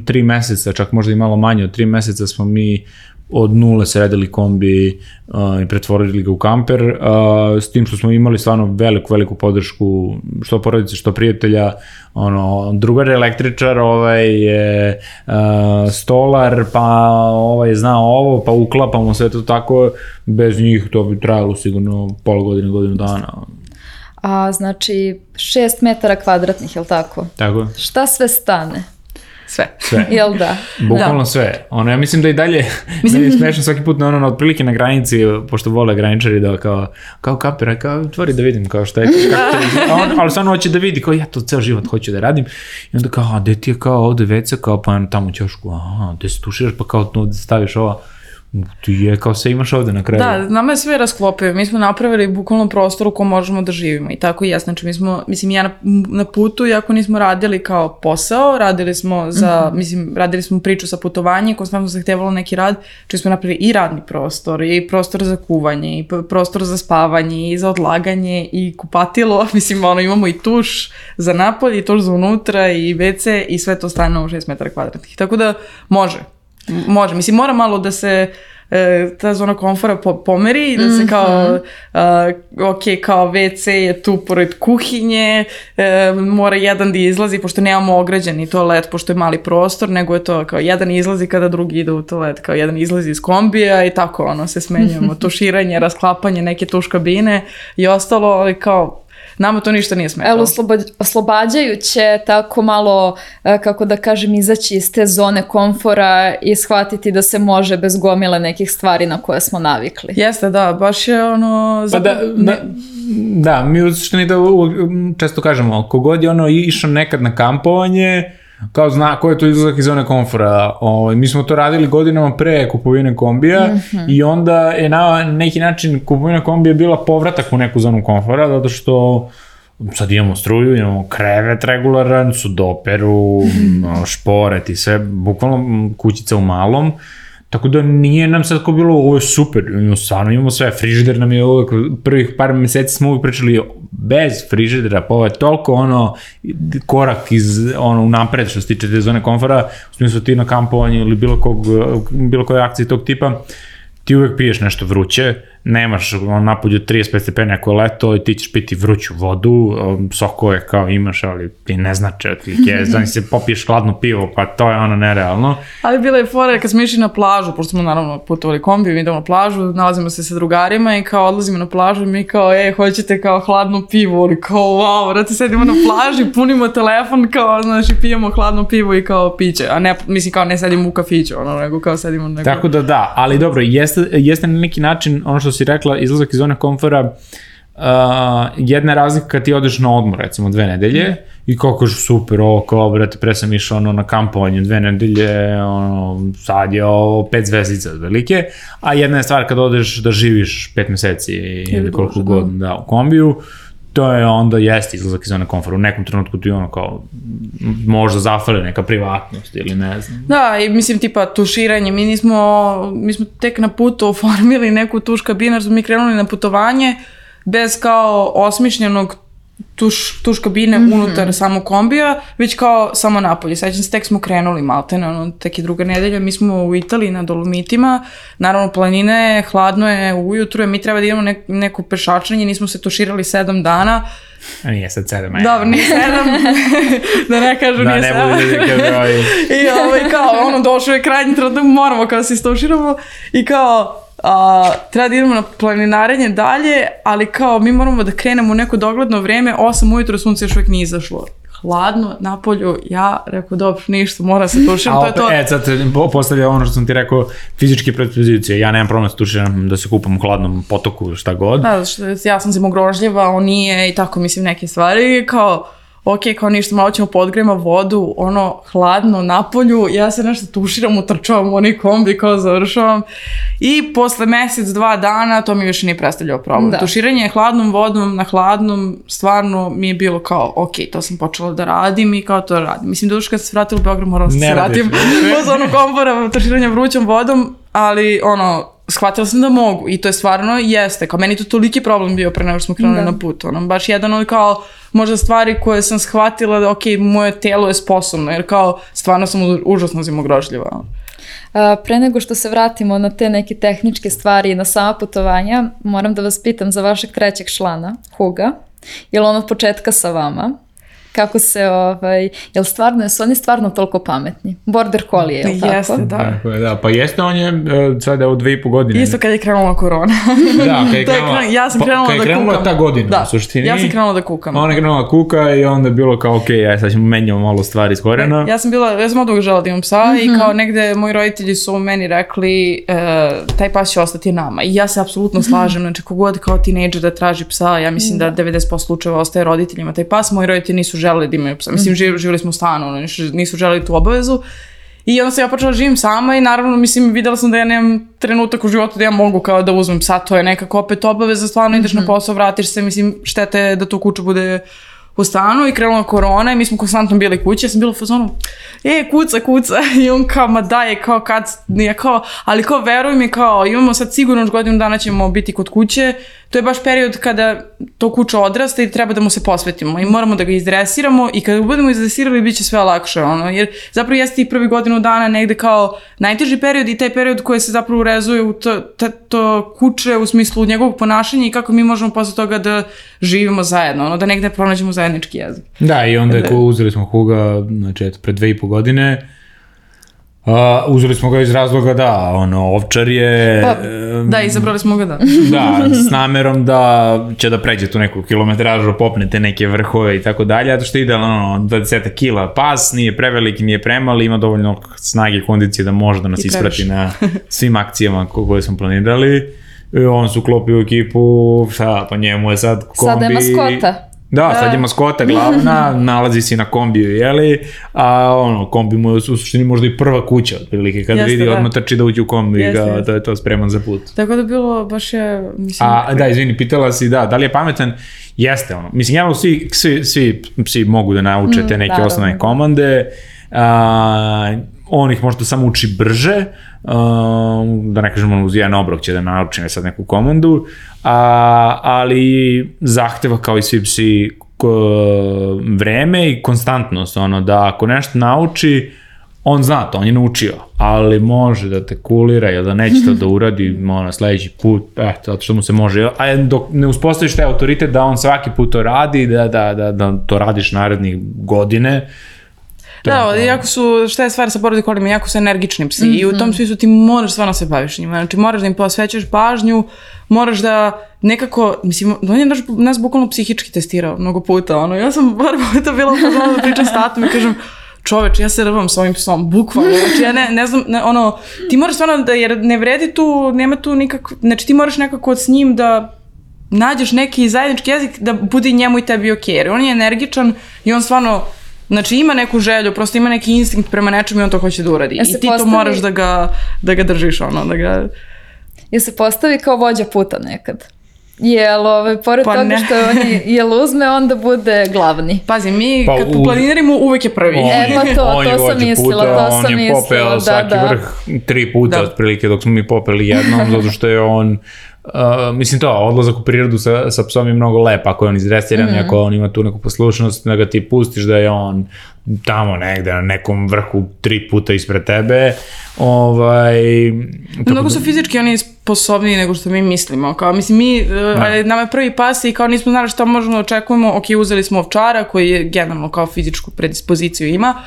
tri meseca, čak možda i malo manje od tri meseca smo mi od nule sredili kombi uh, i pretvorili ga u kamper, uh, s tim što smo imali stvarno veliku, veliku podršku što porodice, što prijatelja, ono, drugar električar, ovaj je uh, stolar, pa ovaj zna ovo, pa uklapamo sve to tako, bez njih to bi trajalo sigurno pola godine, godinu dana a znači 6 metara kvadratnih, jel tako? Tako. Šta sve stane? Sve. Sve. Jel da? Bukvalno da. sve. Ono, ja mislim da i dalje, mislim... meni je smešno svaki put na ono, na otprilike na granici, pošto vole graničari da kao, kao kapira, kao, tvori da vidim kao šta je, kako to, on, ali stvarno hoće da vidi, kao ja to ceo život hoću da radim. I onda kao, a gde ti je kao ovde veca, kao pa tamo ćošku, aha, gde se tuširaš, pa kao tu staviš ova, Ti je kao sve imaš ovde na kraju. Da, nama je sve rasklopio. Mi smo napravili bukvalno prostor u kom možemo da živimo i tako i ja. Znači mi smo, mislim ja na, na putu, iako nismo radili kao posao, radili smo za, mm -hmm. mislim, radili smo priču sa putovanje, konstantno se htevalo neki rad, či smo napravili i radni prostor, i prostor za kuvanje, i prostor za spavanje, i za odlaganje, i kupatilo, mislim, ono, imamo i tuš za napolje, i tuš za unutra, i WC, i sve to stane u 6 metara kvadratnih. Tako da, može, Može, mislim, mora malo da se e, ta zona komfora po, pomeri i da se kao, uh, ok, kao WC je tu pored kuhinje, e, mora jedan da izlazi, pošto nemamo ograđeni toalet, pošto je mali prostor, nego je to kao jedan izlazi kada drugi ide u toalet, kao jedan izlazi iz kombija i tako ono se smenjujemo, tuširanje, rasklapanje neke tuš kabine i ostalo, ali kao Nama to ništa nije smetalo. Evo, oslobađajuće tako malo, e, kako da kažem, izaći iz te zone komfora i shvatiti da se može bez gomile nekih stvari na koje smo navikli. Jeste, da, baš je ono... Pa da, da, da, mi u suštini da često kažemo, kogod je ono išao nekad na kampovanje, kao zna ko je to izlazak iz zone komfora. O, ovaj, mi smo to radili godinama pre kupovine kombija mm -hmm. i onda je na neki način kupovina kombija bila povratak u neku zonu komfora, zato što sad imamo struju, imamo krevet regularan, sudoperu, šporet i sve, bukvalno kućica u malom. Tako da nije nam sad ko bilo, ovo je super, stvarno imamo sve, frižider nam je uvek, prvih par meseci smo uvek pričali bez frižidera, pa ovo je toliko ono korak iz ono napred što se tiče te zone komfora, u smislu ti na kampovanju ili bilo, kog, bilo koje akcije tog tipa, ti uvek piješ nešto vruće, nemaš napolju 35 stepeni ako je leto i ti ćeš piti vruću vodu, um, sokove kao imaš, ali ti ne znače otprilike, znači se popiješ hladno pivo, pa to je ono nerealno. Ali bila je fora kad smo išli na plažu, pošto smo naravno putovali kombi, mi idemo na plažu, nalazimo se sa drugarima i kao odlazimo na plažu i mi kao, e, hoćete kao hladno pivo, ali kao, wow, vrati, sedimo na plaži, punimo telefon, kao, znači, pijemo hladno pivo i kao piće, a ne, mislim, kao ne sedimo u kafiću, ono, nego kao sedimo nego... Tako da da, ali dobro, jeste, jeste na neki način, ono što si rekla, izlazak iz zone komfora, uh, jedna razlika kad ti odeš na odmor, recimo dve nedelje, i kao kažu super, ovo kao, brate, pre sam išao ono, na kampovanje dve nedelje, ono, sad je ovo pet zvezdica velike, a jedna je stvar kad odeš da živiš pet meseci ili koliko da. god da, u kombiju, to je onda jeste izlazak iz zone komfora. U nekom trenutku ti ono kao možda zafale neka privatnost ili ne znam. Da, i mislim tipa tuširanje. Mi nismo, mi smo tek na putu oformili neku tuš kabinar, smo mi krenuli na putovanje bez kao osmišljenog tuš, tuš kabine mm -hmm. unutar samo kombija, već kao samo napolje. Sećam se, tek smo krenuli malte, ono, tek i druga nedelja, mi smo u Italiji na Dolomitima, naravno planine, hladno je, ujutru je, mi treba da idemo ne, neko pešačenje, nismo se tuširali sedam dana, A nije sad sedam, ajde. Dobro, nije sedam, da ne kažu da, nije sedam. Da, ne budu ljudi kao I ovaj, kao, ono, došao je krajnji trenutak, moramo kao da se istuširamo i kao, a, treba da idemo na planinarenje dalje, ali kao mi moramo da krenemo u neko dogledno vreme, 8 ujutro sunce još uvijek nije izašlo. hladno na polju, ja rekao, dobro, ništa, mora se tuširam, to je to. E, sad postavlja ono što sam ti rekao, fizičke predispozicije, ja nemam problem se tuširam, da se kupam u hladnom potoku, šta god. Da, što, ja sam zimogrožljiva, on nije i tako, mislim, neke stvari, kao, ok, kao ništa, malo ćemo podgrema vodu, ono, hladno na polju, ja se nešto tuširam, utrčavam u onaj kombi, kao završavam. I posle mesec, dva dana, to mi više nije predstavljao problem. Da. Tuširanje hladnom vodom na hladnom, stvarno mi je bilo kao, ok, to sam počela da radim i kao to radim. Mislim, duš kad se vratila u Beograd, morala sam se vratim uz ono kombora, tuširanje vrućom vodom, ali ono, shvatila sam da mogu i to je stvarno jeste, kao meni to toliki problem bio pre nego što smo krenuli da. na put, ono, baš jedan od kao možda stvari koje sam shvatila da ok, moje telo je sposobno, jer kao stvarno sam užasno zimogrožljiva. A, pre nego što se vratimo na te neke tehničke stvari i na sama putovanja, moram da vas pitam za vašeg trećeg člana, Huga, je li on od početka sa vama? Kako se, ovaj, jel stvarno, su oni stvarno toliko pametni? Border Collie, je li tako? Jeste, da. Tako je, da. Pa jeste, on je uh, sad je od dve i po godine. Isto kad je krenula korona. da, kad je krenula, ja sam krenula pa, kad je da krenula kukam. ta godina, da. u suštini. Ja sam krenula da kukam. Ona je krenula da kuka i onda je bilo kao, ok, aj sad ćemo menjamo malo stvari iz korena. Ja sam bila, ja sam oduvijek žela da imam psa mm -hmm. i mhm. kao negde moji roditelji su meni rekli uh, taj pas će ostati nama. I ja se apsolutno mhm. slažem, znači kogod kao tinejdžer da traži psa, ja mislim da 90% slučajeva ostaje roditeljima taj pas. Moji roditelji nisu želeli da imaju psa. Mislim, mm -hmm živjeli smo u stanu, ono, nisu želeli tu obavezu. I onda sam ja počela da živim sama i naravno, mislim, videla sam da ja nemam trenutak u životu da ja mogu kao da uzmem psa, to je nekako opet obaveza, stvarno ideš mm -hmm. na mhm. posao, vratiš se, mislim, štete je da tu kuća bude u stanu i krenula korona i mi smo konstantno bili kući, ja sam bila u fazonu, e, kuca, kuca, i on kao, ma da je, kao kad, nije kao, ali kao, veruj mi, kao, imamo sad sigurno još godinu dana ćemo biti kod kuće, to je baš period kada to kuća odrasta i treba da mu se posvetimo i moramo da ga izdresiramo i kada ga budemo izdresirali bit će sve lakše, ono, jer zapravo jeste i prvi godinu dana negde kao najteži period i taj period koji se zapravo urezuje u to, to, to kuće u smislu njegovog ponašanja i kako mi možemo posle toga da živimo zajedno, ono, da negde pronađemo zajednički jezik. Da, i onda je ko uzeli smo Huga, znači eto, pre dve i po godine, Uh, uzeli smo ga iz razloga da, ono, ovčar je... Pa, da, izabrali smo ga da. da, s namerom da će da pređe tu neku kilometražu, popnete neke vrhove i tako dalje, zato što ide ono, 20 kila pas, nije preveliki, nije premali, ima dovoljno snage i kondicije da može da nas I isprati na svim akcijama koje smo planirali. I on su klopi u ekipu, šta, pa njemu je sad kombi... Sada je maskota. Da, sad je maskota glavna, nalazi se na kombiju, jeli, a ono, kombi mu je u suštini možda i prva kuća, otprilike, kada Jeste, vidi, da. odmah trči da uđe u kombi i ga, da je to spreman za put. Tako da bilo, baš je, mislim... A, da, izvini, pitala si, da, da li je pametan? Jeste, ono, mislim, javno svi, svi, svi psi mogu da nauče te mm, neke mm, osnovne da. komande, a, on ih možda samo uči brže, uh, da ne kažemo uz jedan obrok će da nauči sad neku komandu, a, ali zahteva kao i svi psi vreme i konstantnost, ono da ako nešto nauči, on zna to, on je naučio, ali može da te kulira ili da neće to da uradi ono, sledeći put, eto, zato što mu se može, a dok ne uspostaviš taj autoritet da on svaki put to radi, da, da, da, da to radiš narednih godine, Da, da, jako su, šta je stvar sa border kolima, jako su energični psi mm -hmm. i u tom mhm. smislu ti moraš stvarno se baviš njima, znači moraš da im posvećaš pažnju, moraš da nekako, mislim, on je naš, nas bukvalno psihički testirao mnogo puta, ono, ja sam bar puta bila u pozonu da pričam s tatom i kažem, čoveč, ja se rvam s ovim psom, bukvalno, znači ja ne, ne znam, ne, ono, ti moraš stvarno da, jer ne vredi tu, nema tu nikako, znači ti moraš nekako s njim da nađeš neki zajednički jezik da bude njemu i tebi ok, jer on je energičan i on stvarno Znači ima neku želju, prosto ima neki instinkt prema nečemu i on to hoće da uradi. Ja I ti postavi... to moraš da ga, da ga držiš, ono, da ga... Ja se postavi kao vođa puta nekad. Jel, ovaj, pored pa toga ne. što on je, jel uzme, onda bude glavni. Pazi, mi pa, kad u... planinarimo uvek je prvi. On, e, pa to, to sam mislila, puta, to sam mislila. On je popeo da, svaki da. vrh tri puta, da. otprilike, dok smo mi popeli jednom, zato što je on Uh, mislim to, odlazak u prirodu sa, sa psom je mnogo lep, ako je on izrestiran, mm -hmm. ako on ima tu neku poslušnost, da ga ti pustiš da je on tamo negde na nekom vrhu tri puta ispred tebe. Ovaj, Mnogo su da... fizički oni sposobniji nego što mi mislimo. Kao, mislim, mi, da. nama je prvi pas i kao nismo znali šta možemo da očekujemo. Ok, uzeli smo ovčara koji je generalno kao fizičku predispoziciju ima,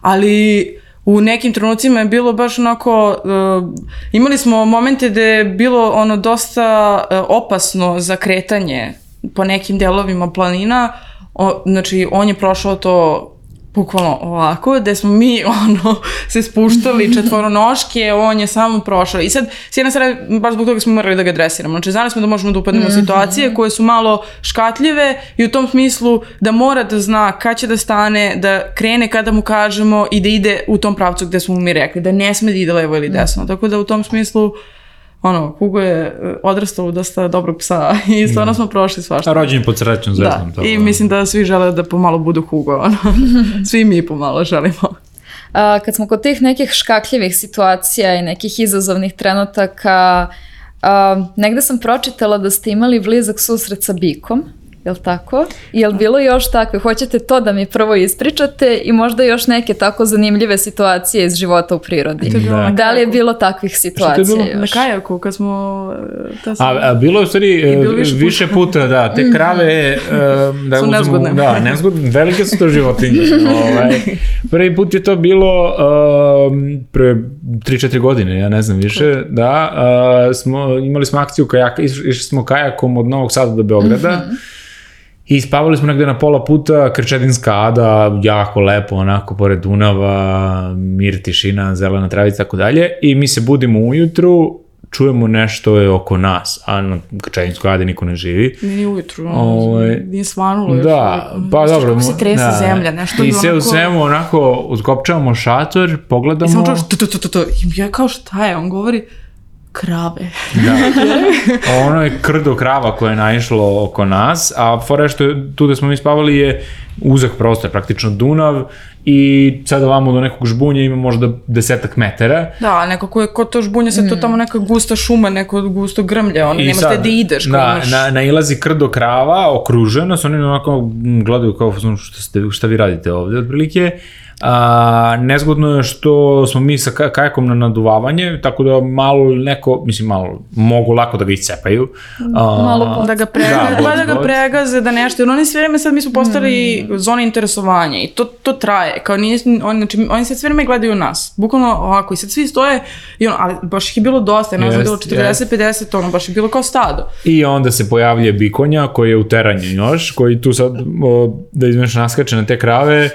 ali u nekim trenucima je bilo baš onako, uh, imali smo momente da je bilo ono dosta uh, opasno za kretanje po nekim delovima planina, o, znači on je prošao to bukvalno ovako, gde smo mi ono, se spuštali četvoronoške, on je samo prošao. I sad, s jedne strane, baš zbog toga smo morali da ga dresiramo. Znači, znali smo da možemo da upadnemo u Mhm. situacije koje su malo škatljive i u tom smislu da mora da zna kad će da stane, da krene kada mu kažemo i da ide u tom pravcu gde smo mu mi rekli, da ne sme da ide levo ili desno. Tako da u tom smislu ono, Hugo je e, odrastao u dosta dobrog psa i stvarno smo prošli svašta. A rođen je pod srećnom zvezdom. Da, tako i mislim da svi žele da pomalo budu Hugo, ono. svi mi pomalo želimo. A, kad smo kod tih nekih škakljivih situacija i nekih izazovnih trenutaka, a, negde sam pročitala da ste imali blizak susret sa bikom. Jel tako? Jel bilo još takve? Hoćete to da mi prvo ispričate i možda još neke tako zanimljive situacije iz života u prirodi? Je Da. Da li je bilo takvih je situacija bilo? još? Na kajaku, kad smo... e, ta sam- A, a bilo je u stvari e, bilo više više, puta. da, te krave e, da Su uzmemo- nezgodne. Da, nezgodne, velike su to životinje. ovaj. Prvi put je to bilo um, pre 3-4 godine, ja ne znam više, da, a, smo, imali smo akciju kajaka, iš, išli smo kajakom od Novog Sada do Beograda, I spavali smo negde na pola puta, Krčedinska ada, jako lepo, onako, pored Dunava, mir, tišina, zelena travica, tako dalje. I mi se budimo ujutru, čujemo nešto je oko nas, a na Krčedinskoj adi niko ne živi. Nije ni ujutru, ono, Ovaj, nije svanulo još. Da, uvijek. pa dobro. Kako se trese da. zemlja, nešto I je sve u onako- svemu onako utkopčavamo šator, I pogledamo. samo čuš tu, tu, tu, tu, tu. I ja kao šta je, on govori krave. Da. ono je krdo krava koje je naišlo oko nas, a fora što je, tu da smo mi spavali je uzak prostor, praktično Dunav i sad ovamo do nekog žbunja ima možda desetak metara. Da, nekako je kod to žbunja se to tamo neka gusta šuma, neko gusto grmlje, ono, I nemaš sad, gde da ideš. Da, imaš- na, nailazi krdo krava, okruženo, su oni onako gledaju kao šta, ste, šta vi radite ovde, otprilike. A, nezgodno je što smo mi sa ka- kajakom na naduvavanje, tako da malo neko, mislim malo, mogu lako da ga iscepaju. A, Malo da ga pregaze, Da, da, da, ga pregaze, da nešto, jer oni sve vreme sad mi smo postali Mm. zone interesovanja i to, to traje, kao nije, oni, znači, oni sad sve vreme gledaju nas, bukvalno ovako i sad svi stoje, i ono, ali baš ih je bilo dosta, nas je bilo Jest, 40-50, ono, baš je bilo kao stado. I onda se pojavlja bikonja koji je u teranju još, koji tu sad, o, da izmeš naskače na te krave.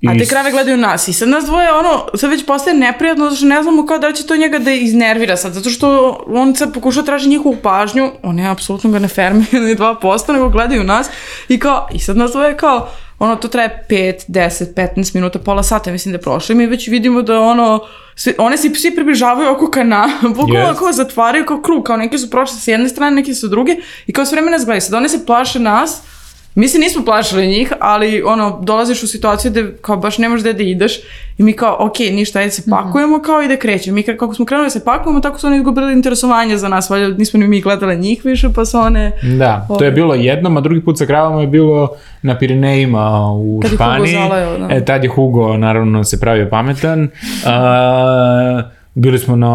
I A te krave gledaju nas. I sad nas dvoje, ono, sad već postaje neprijatno zato što ne znamo kao da li će to njega da iznervira sad, zato što on sad pokušao traži njihovu pažnju, on je apsolutno ga ne fermi ni 2%, nego gledaju nas. I kao, i sad nas dvoje kao, ono, to traje 5, 10, 15 minuta, pola sata, mislim da je prošlo. I mi već vidimo da ono, svi, one se svi približavaju oko kana, bukvalno Yes. kao zatvaraju kao krug, kao neki su prošli s jedne strane, neki su s druge. I kao sve vreme nas gledaju, sad one se plaše nas, Mi se nismo plašili njih, ali ono, dolaziš u situaciju gde kao baš nemaš gde da ideš i mi kao, ok, ništa, ajde se pakujemo kao i da krećemo. Mi ka- kako smo krenuli da se pakujemo, tako su oni izgubili interesovanje za nas, valjda nismo ni mi gledali njih više, pa su one... Da, to je bilo jednom, a drugi put sa kravama je bilo na Pirinejima u Kad je Hugo Španiji. zaleo, da. E, tad je Hugo naravno se pravio pametan. A, bili smo na,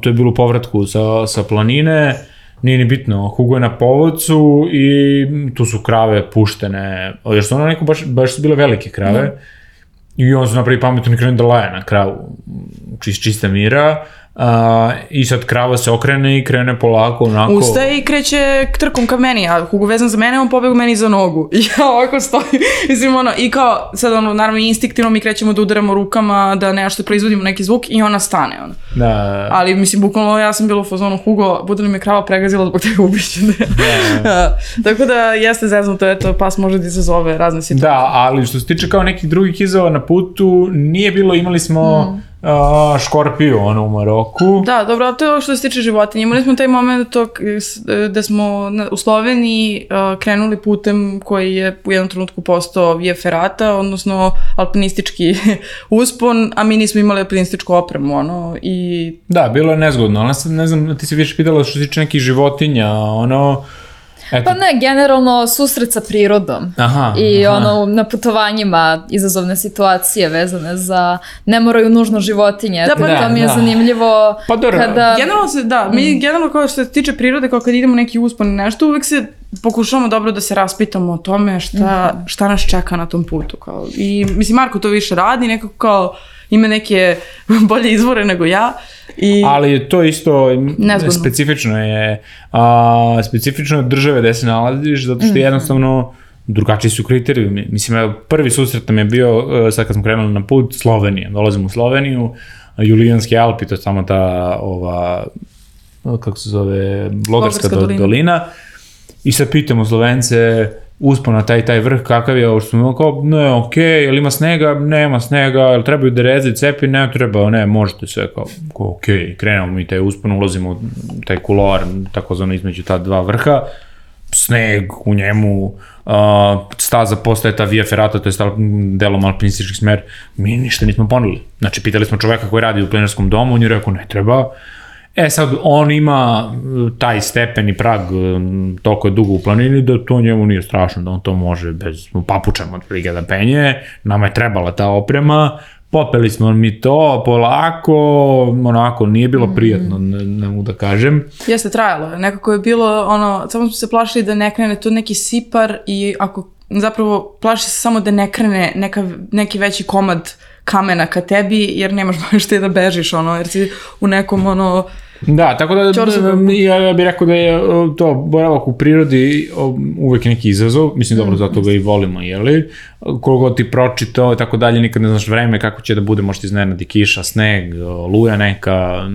to je bilo u povratku sa, sa planine, nije ni bitno, Hugo je na povodcu i tu su krave puštene, jer su ono neko baš, baš su bile velike krave. I on se napravi pametno i krene da laje na kravu, čist, čista mira. A, I sad krava se okrene i krene polako onako... Ustaje i kreće trkom ka meni, a Hugo vezan za mene, on pobegu meni za nogu. I ja ovako stojim, mislim ono, i kao, sad ono, naravno instinktivno mi krećemo da udaramo rukama, da nešto proizvodimo neki zvuk i ona stane, ono. Da, Ali, mislim, bukvalno ja sam bila u fazonu, Hugo, bude li me krava pregazila zbog tega ubiće. Tako da, jeste zeznuto, eto, pas može da izazove razne situacije. Da, ali što se tiče kao nekih drugih izova na putu, nije bilo, imali smo Hmm. Škorpiju, ono, u Maroku. Da, dobro, ali to je ovo što se tiče životinja. Imali smo taj moment to, da smo u Sloveniji uh, krenuli putem koji je u jednom trenutku postao Via Ferrata, odnosno alpinistički uspon, a mi nismo imali alpinističku opremu, ono, i Da, bilo je nezgodno, ali ne znam, ti se više pitala što se tiče nekih životinja, ono... Eto, Pa ne, generalno susret sa prirodom. Aha, I aha. ono, na putovanjima izazovne situacije vezane za, ne moraju nužno životinje, Da, pa da, to mi je da. zanimljivo Pa dobro, kada... Generalno se, da, mi generalno kao što se tiče prirode, kao kad idemo neki uspon i nešto, uvek se pokušavamo dobro da se raspitamo o tome šta, šta nas čeka na tom putu. Kao. I mislim, Marko to više radi, nekako kao ima neke bolje izvore nego ja. I, Ali to isto Nezgodno. specifično je a, specifično države gde se nalaziš zato što jednostavno drugačiji su kriterijumi. Mislim, evo, prvi susret nam je bio, uh, sad kad smo krenuli na put, Slovenija. Dolazimo u Sloveniju, Julijanski Alpi, to je samo ta, ova, kako se zove, Blogarska, do, dolina. dolina. I sad pitamo Slovence, uspao na taj taj vrh, kakav je ovo što smo kao, ne, okej, okay, jel ima snega? Nema snega, jel trebaju dereze, cepi? Ne, treba, ne, možete sve, kao, kao okej, okay, krenemo mi taj uspon, ulazimo u taj kuloar, takozvano između ta dva vrha, sneg u njemu, uh, staza postaje ta via ferrata, to je delom alpinistički smer, mi ništa nismo poneli. Znači, pitali smo čoveka koji radi u plinarskom domu, on je rekao, ne treba, E sad, on ima e, taj stepen i prag e, toliko je dugo u planini da to njemu nije strašno, da on to može bez papučama od da penje, nama je trebala ta oprema, popeli smo mi to polako, onako, nije bilo prijatno, ne, ne mogu da kažem. Jeste, trajalo je, nekako je bilo, ono, samo smo se plašili da ne krene to neki sipar i ako, zapravo, plaši se samo da ne krene neka, neki veći komad kamena ka tebi, jer nemaš baš te da bežiš, ono, jer si u nekom, ono, Da, tako da ja, ja bih rekao da je to boravak u prirodi uvek neki izazov, mislim dobro, mm. zato ga i volimo, jeli? Koliko ti pročitao i tako dalje, nikad ne znaš vreme kako će da bude, možda iznenadi kiša, sneg, luja neka,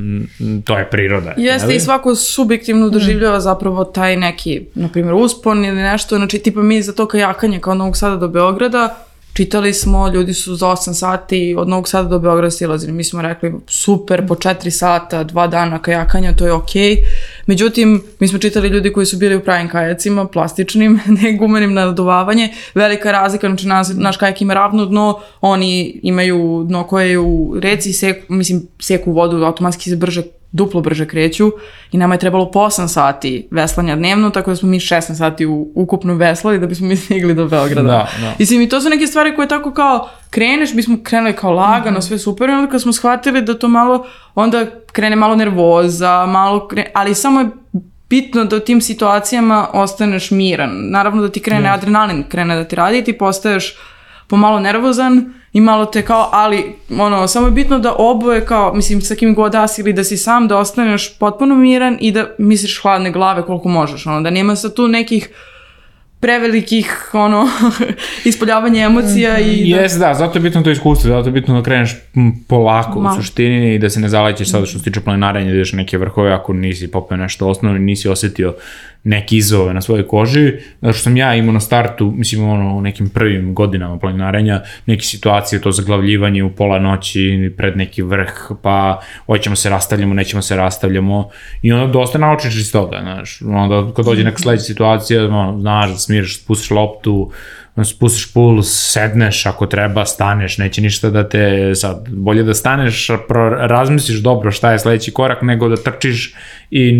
to je priroda. Jeste jeli? i svako subjektivno doživljava zapravo taj neki, na primjer, uspon ili nešto, znači tipa mi za to kajakanje kao Novog Sada do Beograda, Čitali smo, ljudi su za 8 sati od Novog Sada do Beograda silazili. Mi smo rekli super, po 4 sata, dva dana kajakanja, to je okej. Okay. Međutim, mi smo čitali ljudi koji su bili u pravim kajacima, plastičnim, ne gumenim na naduvavanje. Velika razlika, znači naš, naš kajak ima ravno dno, oni imaju dno koje je u reci, seku, mislim, seku vodu, automatski se brže duplo brže kreću i nama je trebalo po 8 sati veslanja dnevno, tako da smo mi 16 sati u, ukupno veslali da bismo mi stigli do Beograda. Da, da. Mislim, i to su neke stvari koje tako kao kreneš, bismo krenuli kao lagano, mm -hmm. sve super, onda kad smo shvatili da to malo, onda krene malo nervoza, malo krene, ali samo je bitno da u tim situacijama ostaneš miran. Naravno da ti krene yes. adrenalin, krene da ti radi i ti postaješ pomalo nervozan i malo te kao, ali ono, samo je bitno da oboje kao, mislim, sa kim god das ili da si sam, da ostaneš potpuno miran i da misliš hladne glave koliko možeš, ono, da nema sa tu nekih prevelikih ono ispoljavanja emocija i da... Jes, da, zato je bitno to iskustvo, zato je bitno da kreneš polako Malo. u suštini i da se ne zalećeš sada što se tiče planinarenja, da ideš neke vrhove ako nisi popeo nešto osnovno, nisi osetio neke izove na svojoj koži, zato što sam ja imao na startu, mislim ono u nekim prvim godinama planinarenja, neke situacije, to zaglavljivanje u pola noći pred neki vrh, pa hoćemo se rastavljamo, nećemo se rastavljamo. I onda dosta naučiš iz toga, znaš, onda kad dođe neka sledeća situacija, ono, znaš da smiriš, spustiš loptu, spustiš puls, sedneš ako treba, staneš, neće ništa da te sad, bolje da staneš, razmisliš dobro šta je sledeći korak nego da trčiš i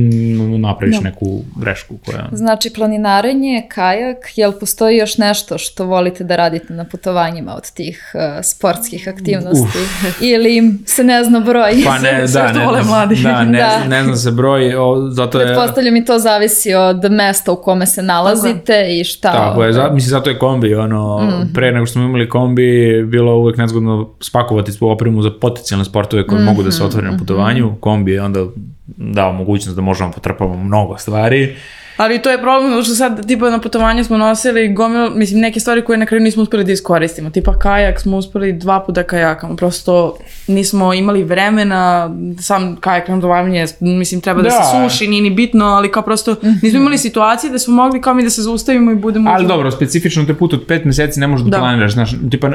napraviš no. Da. neku grešku koja... Znači planinarenje, kajak, jel postoji još nešto što volite da radite na putovanjima od tih uh, sportskih aktivnosti Uf. ili im se ne zna broj? Pa ne, da, ne, vole mladi. da, ne, da. ne zna se broj, o, zato je... Pretpostavljam i to zavisi od mesta u kome se nalazite Tako. i šta... Tako je, za, mislim zato je kombi, ono, mm. pre nego što smo imali kombi, bilo uvek nezgodno spakovati svoju opremu za potencijalne sportove koje mm -hmm. mogu da se otvore na putovanju, kombi je onda dao mogućnost da možemo potrpamo mnogo stvari. Ali to je problem, što sad tipa na putovanje smo nosili gomil, mislim neke stvari koje na kraju nismo uspeli da iskoristimo. Tipa kajak smo uspeli dva puta kajakamo, prosto nismo imali vremena, sam kajak na dovavanje, mislim treba da, da se suši, nije ni bitno, ali kao prosto nismo imali situacije da smo mogli kao mi da se zaustavimo i budemo... Ali dobro, specifično te put od pet meseci ne možeš da, da. planiraš, znaš, tipa uh,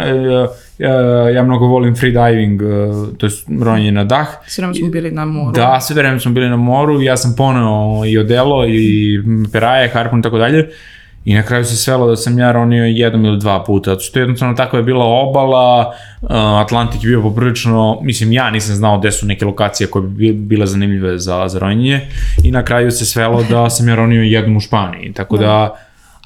ja, ja mnogo volim freediving, uh, to je ronjenje na dah. Sve vreme smo bili na moru. Da, sve vreme smo bili na moru, ja sam poneo i odelo i peraje, harpun i tako dalje. I na kraju se svelo da sam ja ronio jednom ili dva puta, zato što jednostavno tako je bila obala, uh, Atlantik je bio poprilično, mislim ja nisam znao gde su neke lokacije koje bi bile zanimljive za, za ronjenje i na kraju se svelo da sam ja ronio jednom u Španiji, tako da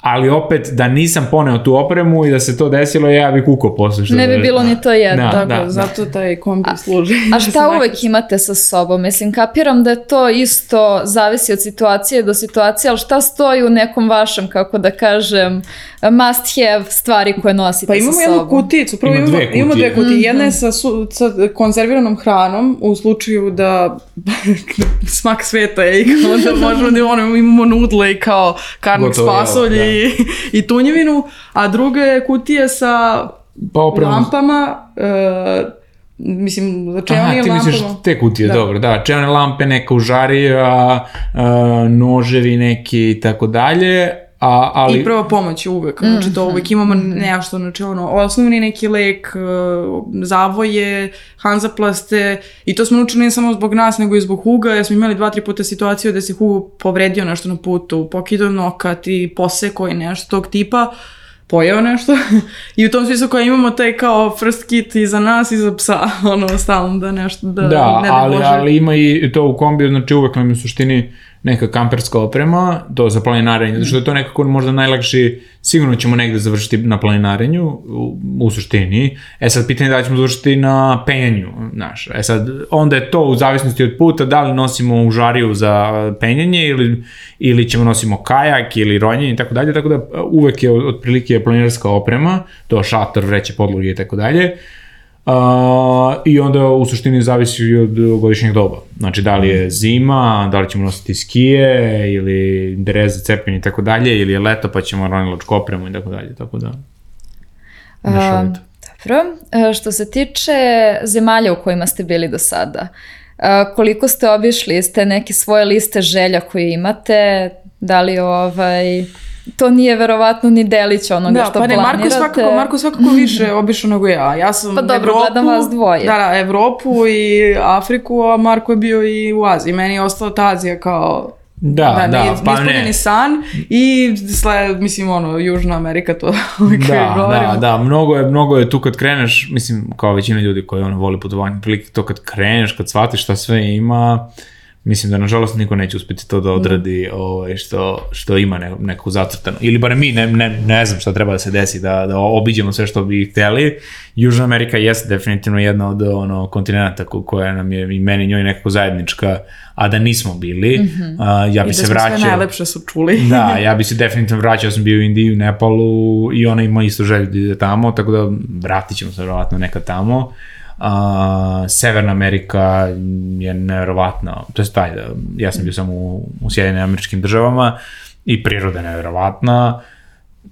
ali opet da nisam poneo tu opremu i da se to desilo, ja bih kuko posle. Što ne bi bilo ni to jedno. Da, tako, da, zato da. taj kombi a, služi. A šta uvek imate sa sobom? Mislim, kapiram da je to isto zavisi od situacije do situacije, ali šta stoji u nekom vašem, kako da kažem, must have stvari koje nosite pa sa sobom? Pa imamo jednu kuticu, prvo imamo, dve kutije. imamo dve kutije. Jedna je sa, su, sa konzerviranom hranom u slučaju da smak sveta je i kao da možemo da ono, imamo nudle i kao karnik s pasolje i, i tunjevinu, a druga je kutija sa Pa lampama, e, mislim, znači Aha, onim ti misliš lampama. te kutije, Da. dobro, da, čevne lampe, neka užarija, uh, noževi neki i tako dalje, a, ali... I prva pomoć je uvek, znači Mhm. to uvek imamo nešto, znači ono, osnovni neki lek, e, zavoje, hanzaplaste i to smo naučili ne samo zbog nas, nego i zbog Huga, jer smo imali dva, tri puta situaciju da se Hugo povredio nešto na putu, pokidao nokat i poseko i nešto tog tipa, pojeo nešto i u tom smislu koja imamo taj kao first kit i za nas i za psa, ono, stalno da nešto, da, Da, ne da ali, Bože. ali ima i to u kombiju, znači uvek nam je u suštini neka kamperska oprema, to za planinarenje, zato što je to nekako možda najlakši, sigurno ćemo negde završiti na planinarenju, u, u suštini. E sad, pitanje je da ćemo završiti na penjanju, znaš. E sad, onda je to u zavisnosti od puta, da li nosimo užariju za penjanje ili, ili ćemo nosimo kajak ili ronjenje i tako dalje, tako da uvek je otprilike planinarska oprema, to šator, vreće podloge i tako dalje. Uh, I onda u suštini zavisi od godišnjeg doba. Znači da li je zima, da li ćemo nositi skije ili dereze, cepin i tako dalje, ili je leto pa ćemo ronilačku opremu i tako dalje, tako da. Mešovito. Dobro. E, Što se tiče zemalja u kojima ste bili do sada, e, koliko ste obišli, ste neke svoje liste želja koje imate, da li ovaj, to nije verovatno ni delić onoga Da, što pa ne, Marko planirate. svakako, Marko svakako više obišao nego ja. Ja sam Pa dobro, Evropu, gledam vas dvoje. Da, da, Evropu i Afriku, a Marko je bio i u Aziji. Meni je ostala ta Azija kao Da, da, nije, pa ne. san i sle, mislim ono, Južna Amerika to uvijek Da, govorimo. da, da, mnogo je, mnogo je tu kad kreneš, mislim, kao većina ljudi koji ono voli putovanje, prilike to kad kreneš, kad shvatiš šta sve ima, mislim da nažalost niko neće uspjeti to da odradi ovaj, što, što ima ne, neku zacrtano. Ili bar mi, ne, ne, ne znam šta treba da se desi, da, da obiđemo sve što bi hteli. Južna Amerika jeste definitivno jedna od ono, kontinenta ko- koja nam je i meni i njoj nekako zajednička, a da nismo bili. A, ja I bi da se smo vraćao. sve najlepše su čuli. Da, ja bi se definitivno vraćao, sam bio u Indiji, u Nepalu i ona ima isto želju da ide tamo, tako da vratit ćemo se verovatno nekad tamo. A, Severna Amerika je nevjerovatna, to je taj, ja sam bio samo u, u Sjedinim američkim državama i priroda je nevjerovatna,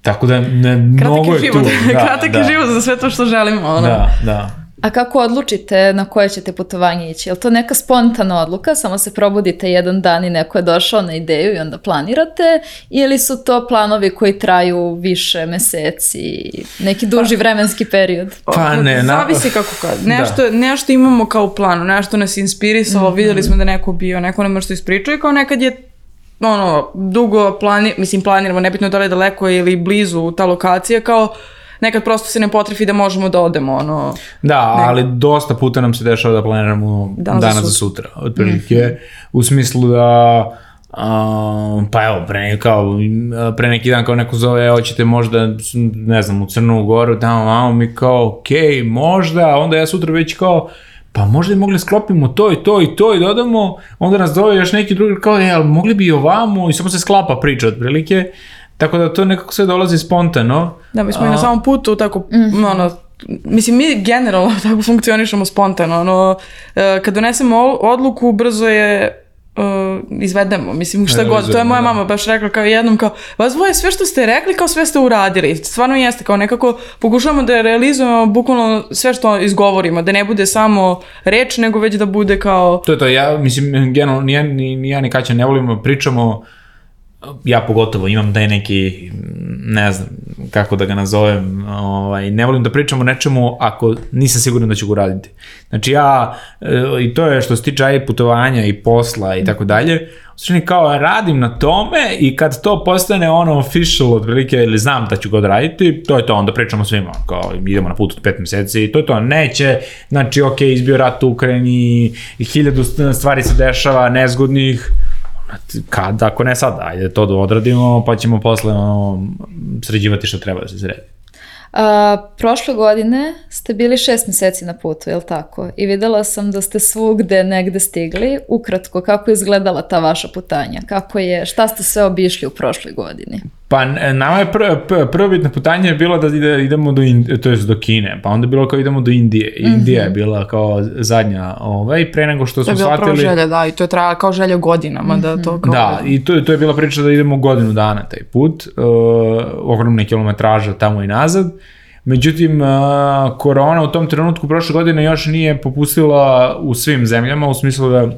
tako da ne, mnogo je je tu. život, Da, kratak da, je život za sve to što želimo. Ono. Da, da. A kako odlučite na koje ćete putovanje ići? Je li to neka spontana odluka, samo se probudite jedan dan i neko je došao na ideju i onda planirate? Ili su to planovi koji traju više meseci, neki duži vremenski period? Pa ne, na- Zavisi kako kad. Nešto, nešto imamo kao planu, nešto nas inspirisalo, Mhm. vidjeli smo da neko bio, neko nam što ispričao i kao nekad je ono, dugo plani, mislim planiramo, nebitno da li je daleko ili blizu ta lokacija, kao nekad prosto se ne potrefi da možemo da odemo, ono, Da, ali dosta puta nam se dešava da planiramo Dan za dana za sutra, otprilike, u smislu da Um, pa evo, pre, kao, pre neki dan kao neko zove, evo ćete možda, ne znam, u Crnu Goru, tamo, vamo, mi kao, okej, možda, onda ja sutra već kao, pa možda bi mogli sklopimo to i to i to i dodamo, onda nas zove još neki drugi kao, e, ali mogli bi i ovamo? I samo se sklapa priča otprilike, tako da to nekako sve dolazi spontano. Da, mi smo i na samom putu tako, ono, mislim, mi generalno tako funkcionišemo spontano, ono, e, kad donesemo odluku, brzo je e, izvedemo, mislim, šta god, to je moja da. mama baš rekla kao jednom, kao, vas dvoje sve što ste rekli, kao sve ste uradili, stvarno jeste, kao nekako pokušavamo da realizujemo bukvalno sve što izgovorimo, da ne bude samo reč, nego već da bude kao, To je to, ja mislim, generalno, ni ja ni, ni, ja ni Kaća ne volimo, pričamo, ja pogotovo imam taj neki, ne znam kako da ga nazovem, ovaj, ne volim da pričam o nečemu ako nisam siguran da ću ga uraditi. Znači ja, e, i to je što se tiče aj putovanja i posla i tako dalje, suštini kao radim na tome i kad to postane ono official otprilike ili znam da ću ga odraditi, to je to, onda pričamo svima, kao idemo na put od pet meseci, to je to, neće, znači ok, izbio rat u Ukrajini i hiljadu stvari se dešava, nezgodnih, kad, ako ne sad, ajde to da odradimo, pa ćemo posle ono, sređivati što treba da se sredi. A, prošle godine ste bili šest meseci na putu, je li tako? I videla sam da ste svugde negde stigli. Ukratko, kako je izgledala ta vaša putanja? Kako je, šta ste sve obišli u prošloj godini? Pa nama je pr, pr, prvo bitno putanje je bilo da ide, idemo do, Ind, to jest do Kine, pa onda je bilo kao idemo do Indije. Mm -hmm. Indija je bila kao zadnja, ovaj, pre nego što smo shvatili... To je bila prva želja, da, i to je trajala kao želja godinama, mm -hmm. da to kao... Da, i to, to je bila priča da idemo godinu dana taj put, uh, ogromne kilometraža tamo i nazad. Međutim, uh, korona u tom trenutku prošle godine još nije popustila u svim zemljama, u smislu da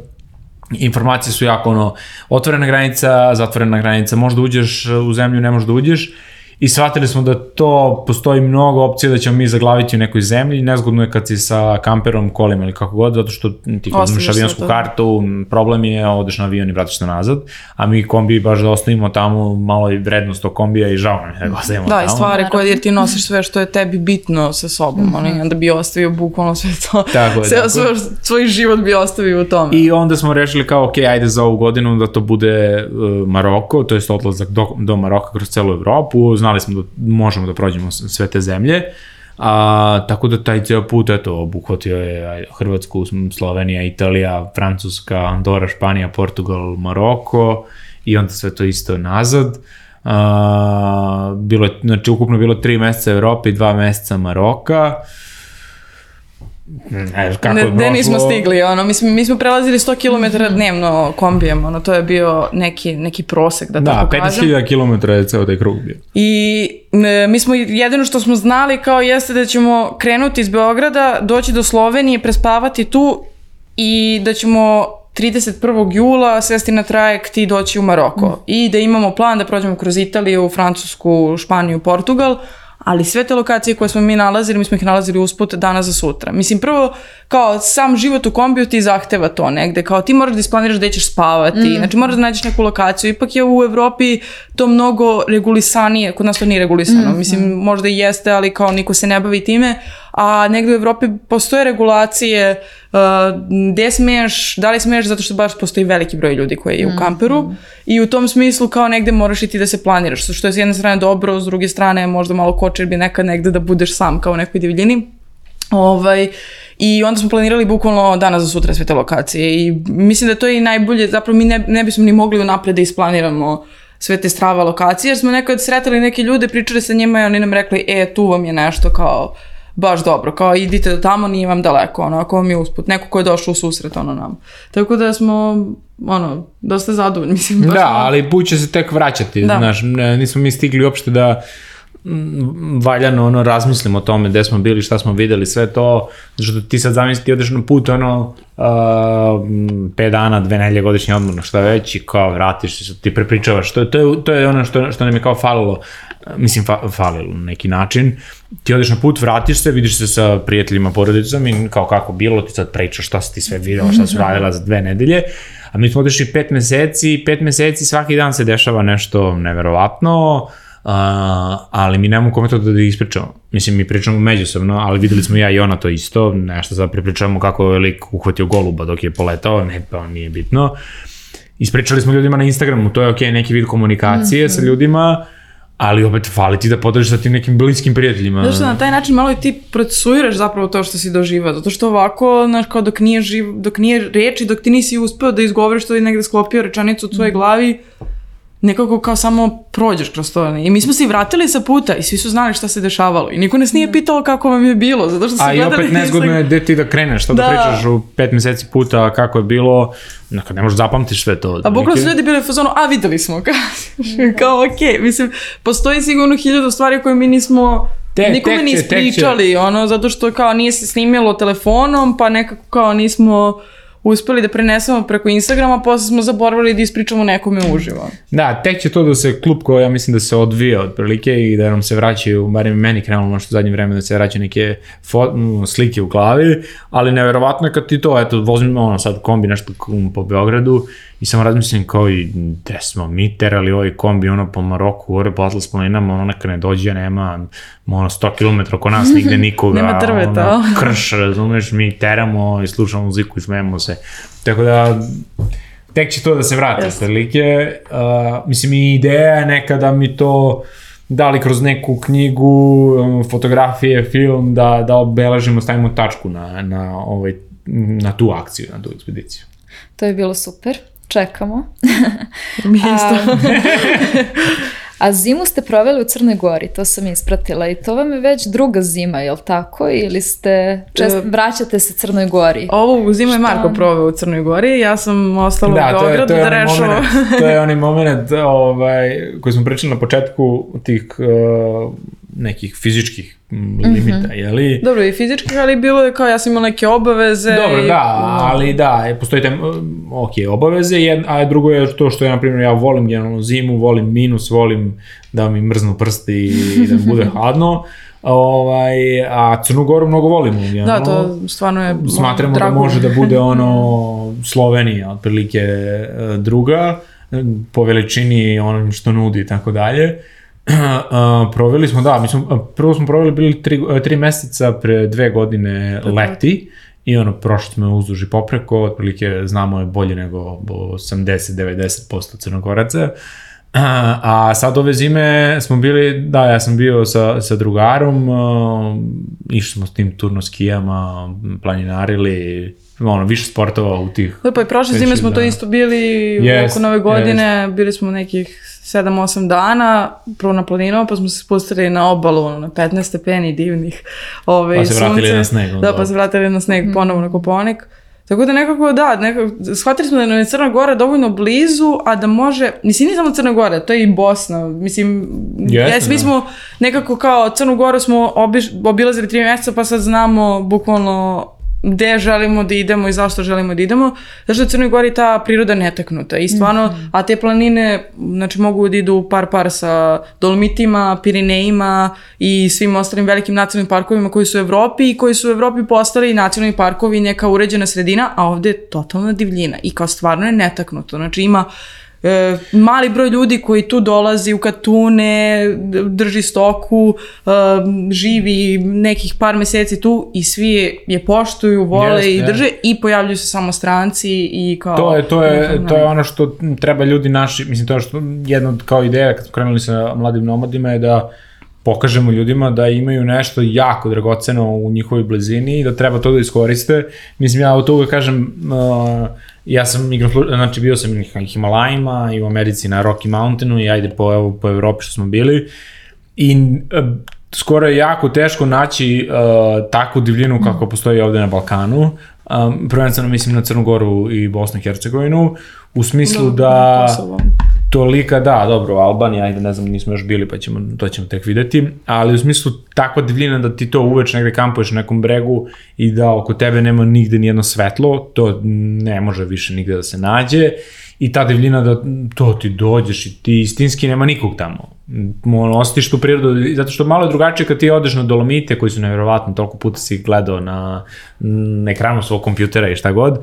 informacije su jako ono, otvorena granica, zatvorena granica, možda uđeš u zemlju, ne možda uđeš i shvatili smo da to postoji mnogo opcija da ćemo mi zaglaviti u nekoj zemlji. Nezgodno je kad si sa kamperom, kolima ili kako god, zato što ti kad imaš avionsku to. kartu, problem je, odeš na avion i vratiš se nazad, a mi kombi baš da ostavimo tamo malo i vrednost tog kombija i žao nam je da ga ostavimo da, tamo. Da, i stvari koje jer ti nosiš sve što je tebi bitno sa sobom, mm -hmm. onda bi ostavio bukvalno sve to, tako je, sve, tako. Svoj, svoj život bi ostavio u tome. I onda smo rešili kao, ok, ajde za ovu godinu da to bude uh, Maroko, to je odlazak do, do Maroka kroz celu Evropu, znali smo da možemo da prođemo sve te zemlje. A, tako da taj ceo put, eto, obuhvatio je Hrvatsku, Slovenija, Italija, Francuska, Andora, Španija, Portugal, Maroko i onda sve to isto nazad. A, bilo je, znači ukupno bilo tri meseca Evrope i dva meseca Maroka. Ne, kako ne, ne nismo stigli, ono, mi smo, mi smo prelazili 100 km dnevno kombijem, ono, to je bio neki, neki prosek, da, da tako kažem. Da, 50.000 km je ceo taj krug bio. I ne, mi smo, jedino što smo znali kao jeste da ćemo krenuti iz Beograda, doći do Slovenije, prespavati tu i da ćemo 31. jula sesti na trajekt i doći u Maroko. Mm. I da imamo plan da prođemo kroz Italiju, Francusku, Španiju, Portugal, ali sve te lokacije koje smo mi nalazili, mi smo ih nalazili usput danas za sutra. Mislim, prvo, kao sam život u kombiju ti zahteva to negde, kao ti moraš da isplaniraš gde ćeš spavati, mm. znači moraš da nađeš neku lokaciju, ipak je u Evropi to mnogo regulisanije, kod nas to nije regulisano, mm. mislim, možda i jeste, ali kao niko se ne bavi time, a negde u Evropi postoje regulacije uh, gde smeš, da li smeš, zato što baš postoji veliki broj ljudi koji je u mm, kamperu mm. i u tom smislu kao negde moraš i ti da se planiraš, što je s jedne strane dobro, s druge strane možda malo kočer bi nekad negde da budeš sam kao u nekoj divljini. Ovaj, I onda smo planirali bukvalno danas za sutra sve te lokacije i mislim da to je i najbolje, zapravo mi ne, ne bismo ni mogli unapred da isplaniramo sve te strava lokacije, jer smo nekad sretali neke ljude, pričali sa njima i oni nam rekli, e, tu vam je nešto kao baš dobro, kao idite do tamo, nije vam daleko, ono, ako vam je usput, neko ko je došao u susret, ono, nam. Tako da smo, ono, dosta zadovoljni, mislim. Baš da, ali put će se tek vraćati, da. znaš, nismo mi stigli uopšte da valjano ono razmislimo o tome gde smo bili, šta smo videli, sve to, što ti sad zamisli ti odeš na put ono uh, pet dana, dve nelje godišnje odmorno, šta već i kao vratiš se, ti prepričavaš, to, to, je, to je ono što, što nam je kao falilo mislim, fa falilo na neki način. Ti odeš na put, vratiš se, vidiš se sa prijateljima, porodicom i kao kako bilo, ti sad pričaš šta si ti sve videla, šta si radila za dve nedelje. A mi smo odešli pet meseci, pet meseci svaki dan se dešava nešto neverovatno, uh, ali mi nemamo kome to da ispričamo. Mislim, mi pričamo međusobno, ali videli smo ja i ona to isto, nešto sad pripričamo kako je lik uhvatio goluba dok je poletao, ne, pa nije bitno. Ispričali smo ljudima na Instagramu, to je ok, neki vid komunikacije mm -hmm. sa ljudima, ali opet fali ti da podeliš sa tim nekim bliskim prijateljima. Zato što na taj način malo i ti procesuiraš zapravo to što si doživao, zato što ovako, znaš, kao dok nije, živ, dok nije reči, dok ti nisi uspeo da izgovoriš to i negde sklopio rečanicu u svojoj mm. Nekako kao samo prođeš kroz to. I mi smo se i vratili sa puta i svi su znali šta se dešavalo. I niko nas nije da. pitalo kako vam je bilo, zato što su A i opet nezgodno je gde ti da kreneš, šta da, da pričaš u pet meseci puta kako je bilo, nekad ne možeš zapamtiš sve to. A bukvalno su ljudi bili u fazonu, a videli smo, kao, kao okej, okay. mislim, postoji sigurno hiljadu stvari koje mi nismo Te, nikome ni ispričali, ono, zato što kao nije se snimilo telefonom, pa nekako kao nismo uspeli da prenesemo preko Instagrama, posle smo zaboravili da ispričamo nekome uživo. Da, tek će to da se klub koja ja mislim da se odvija otprilike i da nam se vraćaju, barem meni krenulo možda u zadnje vreme da se vraćaju neke slike u glavi, ali neverovatno je kad ti to, eto, vozim ono sad kombi nešto po Beogradu I samo razmislim kao i gde smo mi terali ovaj kombi ono po Maroku, gore po Atlas planinama, ono neka ne dođe, nema ono 100 km oko nas, nigde nikoga. nema trveta. Ono, krš, razumeš, mi teramo i slušamo muziku i smemo se. Tako da, tek će to da se vrati, yes. prilike. Uh, mislim, i ideja je neka da mi to da li kroz neku knjigu, um, fotografije, film, da, da obeležimo, stavimo tačku na, na, ovaj, na tu akciju, na tu ekspediciju. To je bilo super čekamo. Mi isto. A zimu ste proveli u Crnoj Gori, to sam ispratila i to vam je već druga zima, je li tako? Ili ste, čest, uh, vraćate se Crnoj Gori? Ovu zimu je Marko proveo u Crnoj Gori, ja sam ostala da, u Beogradu da rešavam. to je onaj moment ovaj, koji smo pričali na početku tih uh, nekih fizičkih limita, mm -hmm. jeli? Dobro, i fizičkih, ali bilo je kao ja sam imala neke obaveze. Dobro, i... da, ali da, postoji tem, ok, obaveze, jed, a drugo je to što ja, na primjer, ja volim generalno zimu, volim minus, volim da mi mrznu prsti i da mi bude hladno. Ovaj, a Crnu Goru mnogo volimo. Jedno, da, to stvarno je Smatramo drago. da može da bude ono Slovenija, otprilike e, druga, po veličini onom što nudi i tako dalje. Uh, proveli smo, da, mi smo, prvo smo proveli bili tri, tri meseca pre dve godine leti i ono, prošli smo uzduž i popreko, otprilike znamo je bolje nego 80-90% crnogoraca. A sad ove zime smo bili, da, ja sam bio sa, sa drugarom, uh, išli smo s tim turno skijama, planinarili, ono, više sportova u tih... Lepo, i prošle zime smo to isto bili yes, oko nove godine, yes. bili smo nekih 7-8 dana, prvo na planinu, pa smo se spustili na obalu, ono, na 15 stepeni divnih ove, pa se sunce. vratili na sneg. Da, pa se vratili na sneg mm. ponovo na Koponik. Tako da nekako, da, nekako, shvatili smo da nam je Crna Gora dovoljno blizu, a da može, mislim, nije samo Crna Gora, to je i Bosna, mislim, Jeste, jes, mi da. smo nekako kao Crnu Goru smo obiš, obilazili tri mjeseca, pa sad znamo bukvalno gde želimo da idemo i zašto želimo da idemo, zato što je Crnoj Gori ta priroda netaknuta i stvarno, mm -hmm. a te planine, znači mogu da idu par par sa Dolomitima, Pirinejima i svim ostalim velikim nacionalnim parkovima koji su u Evropi i koji su u Evropi postali nacionalni parkovi neka uređena sredina, a ovde je totalna divljina i kao stvarno je netaknuto, znači ima e, mali broj ljudi koji tu dolazi u katune, drži stoku, e, živi nekih par meseci tu i svi je, je poštuju, vole yes, i drže yeah. i pojavljuju se samo stranci i kao... To je, to je, to je ono što treba ljudi naši, mislim to je što jedno kao ideja kad smo krenuli sa mladim nomadima je da pokažemo ljudima da imaju nešto jako dragoceno u njihovoj blizini i da treba to da iskoriste. Mislim, ja od toga kažem, uh, ja sam igrao, znači bio sam na Himalajima i u Americi na Rocky Mountainu i ajde po, evo, po Evropi što smo bili i uh, skoro je jako teško naći uh, takvu divljinu kako postoji ovde na Balkanu. Um, prvenstveno mislim na Crnu Goru i Bosnu i Hercegovinu, u smislu da, da tolika, da, dobro, Albanija, ajde, ne znam, nismo još bili, pa ćemo, to ćemo tek videti, ali u smislu takva divljina da ti to uveč negde kampuješ na nekom bregu i da oko tebe nema nigde nijedno svetlo, to ne može više nigde da se nađe i ta divljina da to ti dođeš i ti istinski nema nikog tamo. Ono, osjetiš tu prirodu, zato što malo je drugačije kad ti odeš na Dolomite, koji su nevjerovatno, toliko puta si gledao na, na ekranu svog kompjutera i šta god,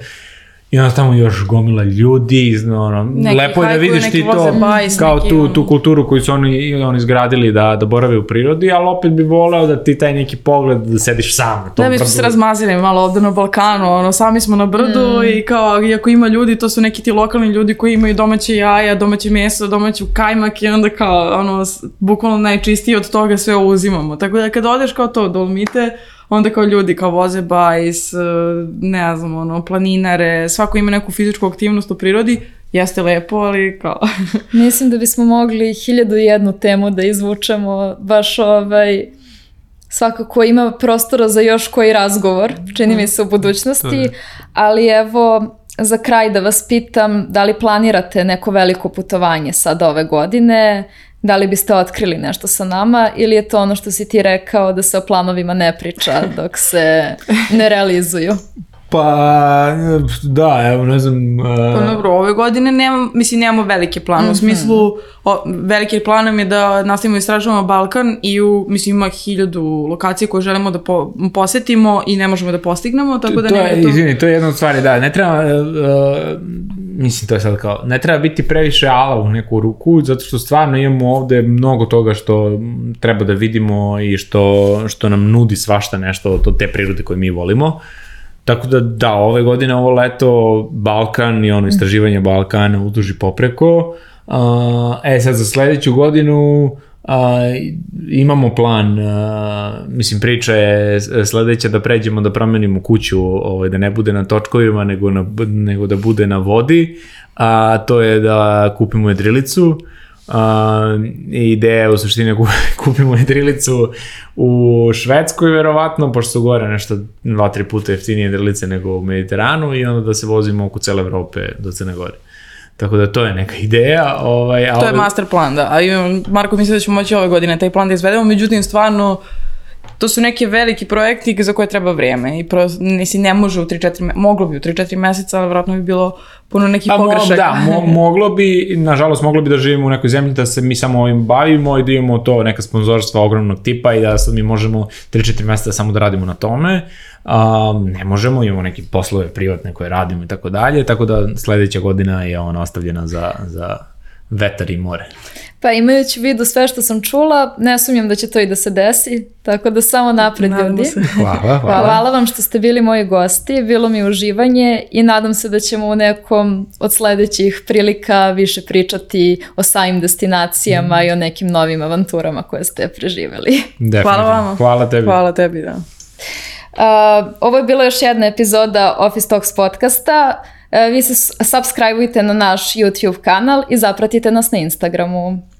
I onda tamo još gomila ljudi, ono, neki lepo je da vidiš ti to bajs, kao neki, tu, tu kulturu koju su oni, oni izgradili da, da borave u prirodi, ali opet bi voleo da ti taj neki pogled da sediš sam na tom Da, mi smo se razmazili malo ovde na Balkanu, ono, sami smo na brdu mm. i kao, iako ima ljudi, to su neki ti lokalni ljudi koji imaju domaće jaja, domaće meso, domaću kajmak i onda kao, ono, bukvalno najčistije od toga sve uzimamo. Tako da kad odeš kao to, dolmite, onda kao ljudi kao voze bajs, e, ne znam, ono, planinare, svako ima neku fizičku aktivnost u prirodi, jeste lepo, ali kao... Mislim da bismo mogli hiljadu i jednu temu da izvučemo, baš ovaj, svakako ima prostora za još koji razgovor, čini mi se u budućnosti, ali evo, za kraj da vas pitam, da li planirate neko veliko putovanje sad ove godine, Da li biste otkrili nešto sa nama ili je to ono što si ti rekao da se o planovima ne priča dok se ne realizuju? Pa, da, evo, ne znam... Uh... Pa dobro, ove godine nema, mislim, nemamo velike plane. Mm -hmm. U mhm. smislu, o, veliki plan je da nastavimo istražavamo Balkan i u, mislim, ima hiljadu lokacija koje želimo da po, posetimo i ne možemo da postignemo, tako da to, to je, to... Izvini, to je jedna od stvari, da, ne treba, uh, mislim, to je sad kao, ne treba biti previše ala u neku ruku, zato što stvarno imamo ovde mnogo toga što treba da vidimo i što, što nam nudi svašta nešto od te prirode koje mi volimo. Tako da, da, ove godine, ovo leto, Balkan i ono istraživanje Balkana uduži popreko. Uh, e, sad za sledeću godinu uh, imamo plan, uh, mislim priča je sledeća da pređemo da promenimo kuću, ovaj, da ne bude na točkovima, nego, na, nego da bude na vodi, a to je da kupimo jedrilicu, Uh, ideja u suštini kupimo jedrilicu u Švedskoj verovatno, pošto su gore nešto dva, tri puta jeftinije jedrilice nego u Mediteranu i onda da se vozimo oko cele Evrope do Crne Gore. Tako da to je neka ideja. Ovaj, a to je master plan, da. A Marko misli da ćemo moći ove godine taj plan da izvedemo, međutim stvarno to su neki veliki projekti za koje treba vrijeme i pro, nisi ne može u 3-4, moglo bi u 3-4 meseca, ali vjerojatno bi bilo puno nekih pa, pogrešaka. Da, mo, moglo bi, nažalost, moglo bi da živimo u nekoj zemlji da se mi samo ovim bavimo i da imamo to neka sponzorstva ogromnog tipa i da sad mi možemo 3-4 meseca samo da radimo na tome. Um, ne možemo, imamo neke poslove privatne koje radimo i tako dalje, tako da sledeća godina je ona ostavljena za, za vetar i more. Pa imajući u vidu sve što sam čula, ne sumnjam da će to i da se desi, tako da samo napred ljudi. Hvala, hvala. hvala vam što ste bili moji gosti, bilo mi uživanje i nadam se da ćemo u nekom od sledećih prilika više pričati o samim destinacijama mm. i o nekim novim avanturama koje ste preživeli. Hvala vama. Hvala tebi. Hvala tebi, da. Uh, ovo je bila još jedna epizoda Office Talks podcasta. Uh, vi se subscribeujte na naš YouTube kanal i zapratite nas na Instagramu.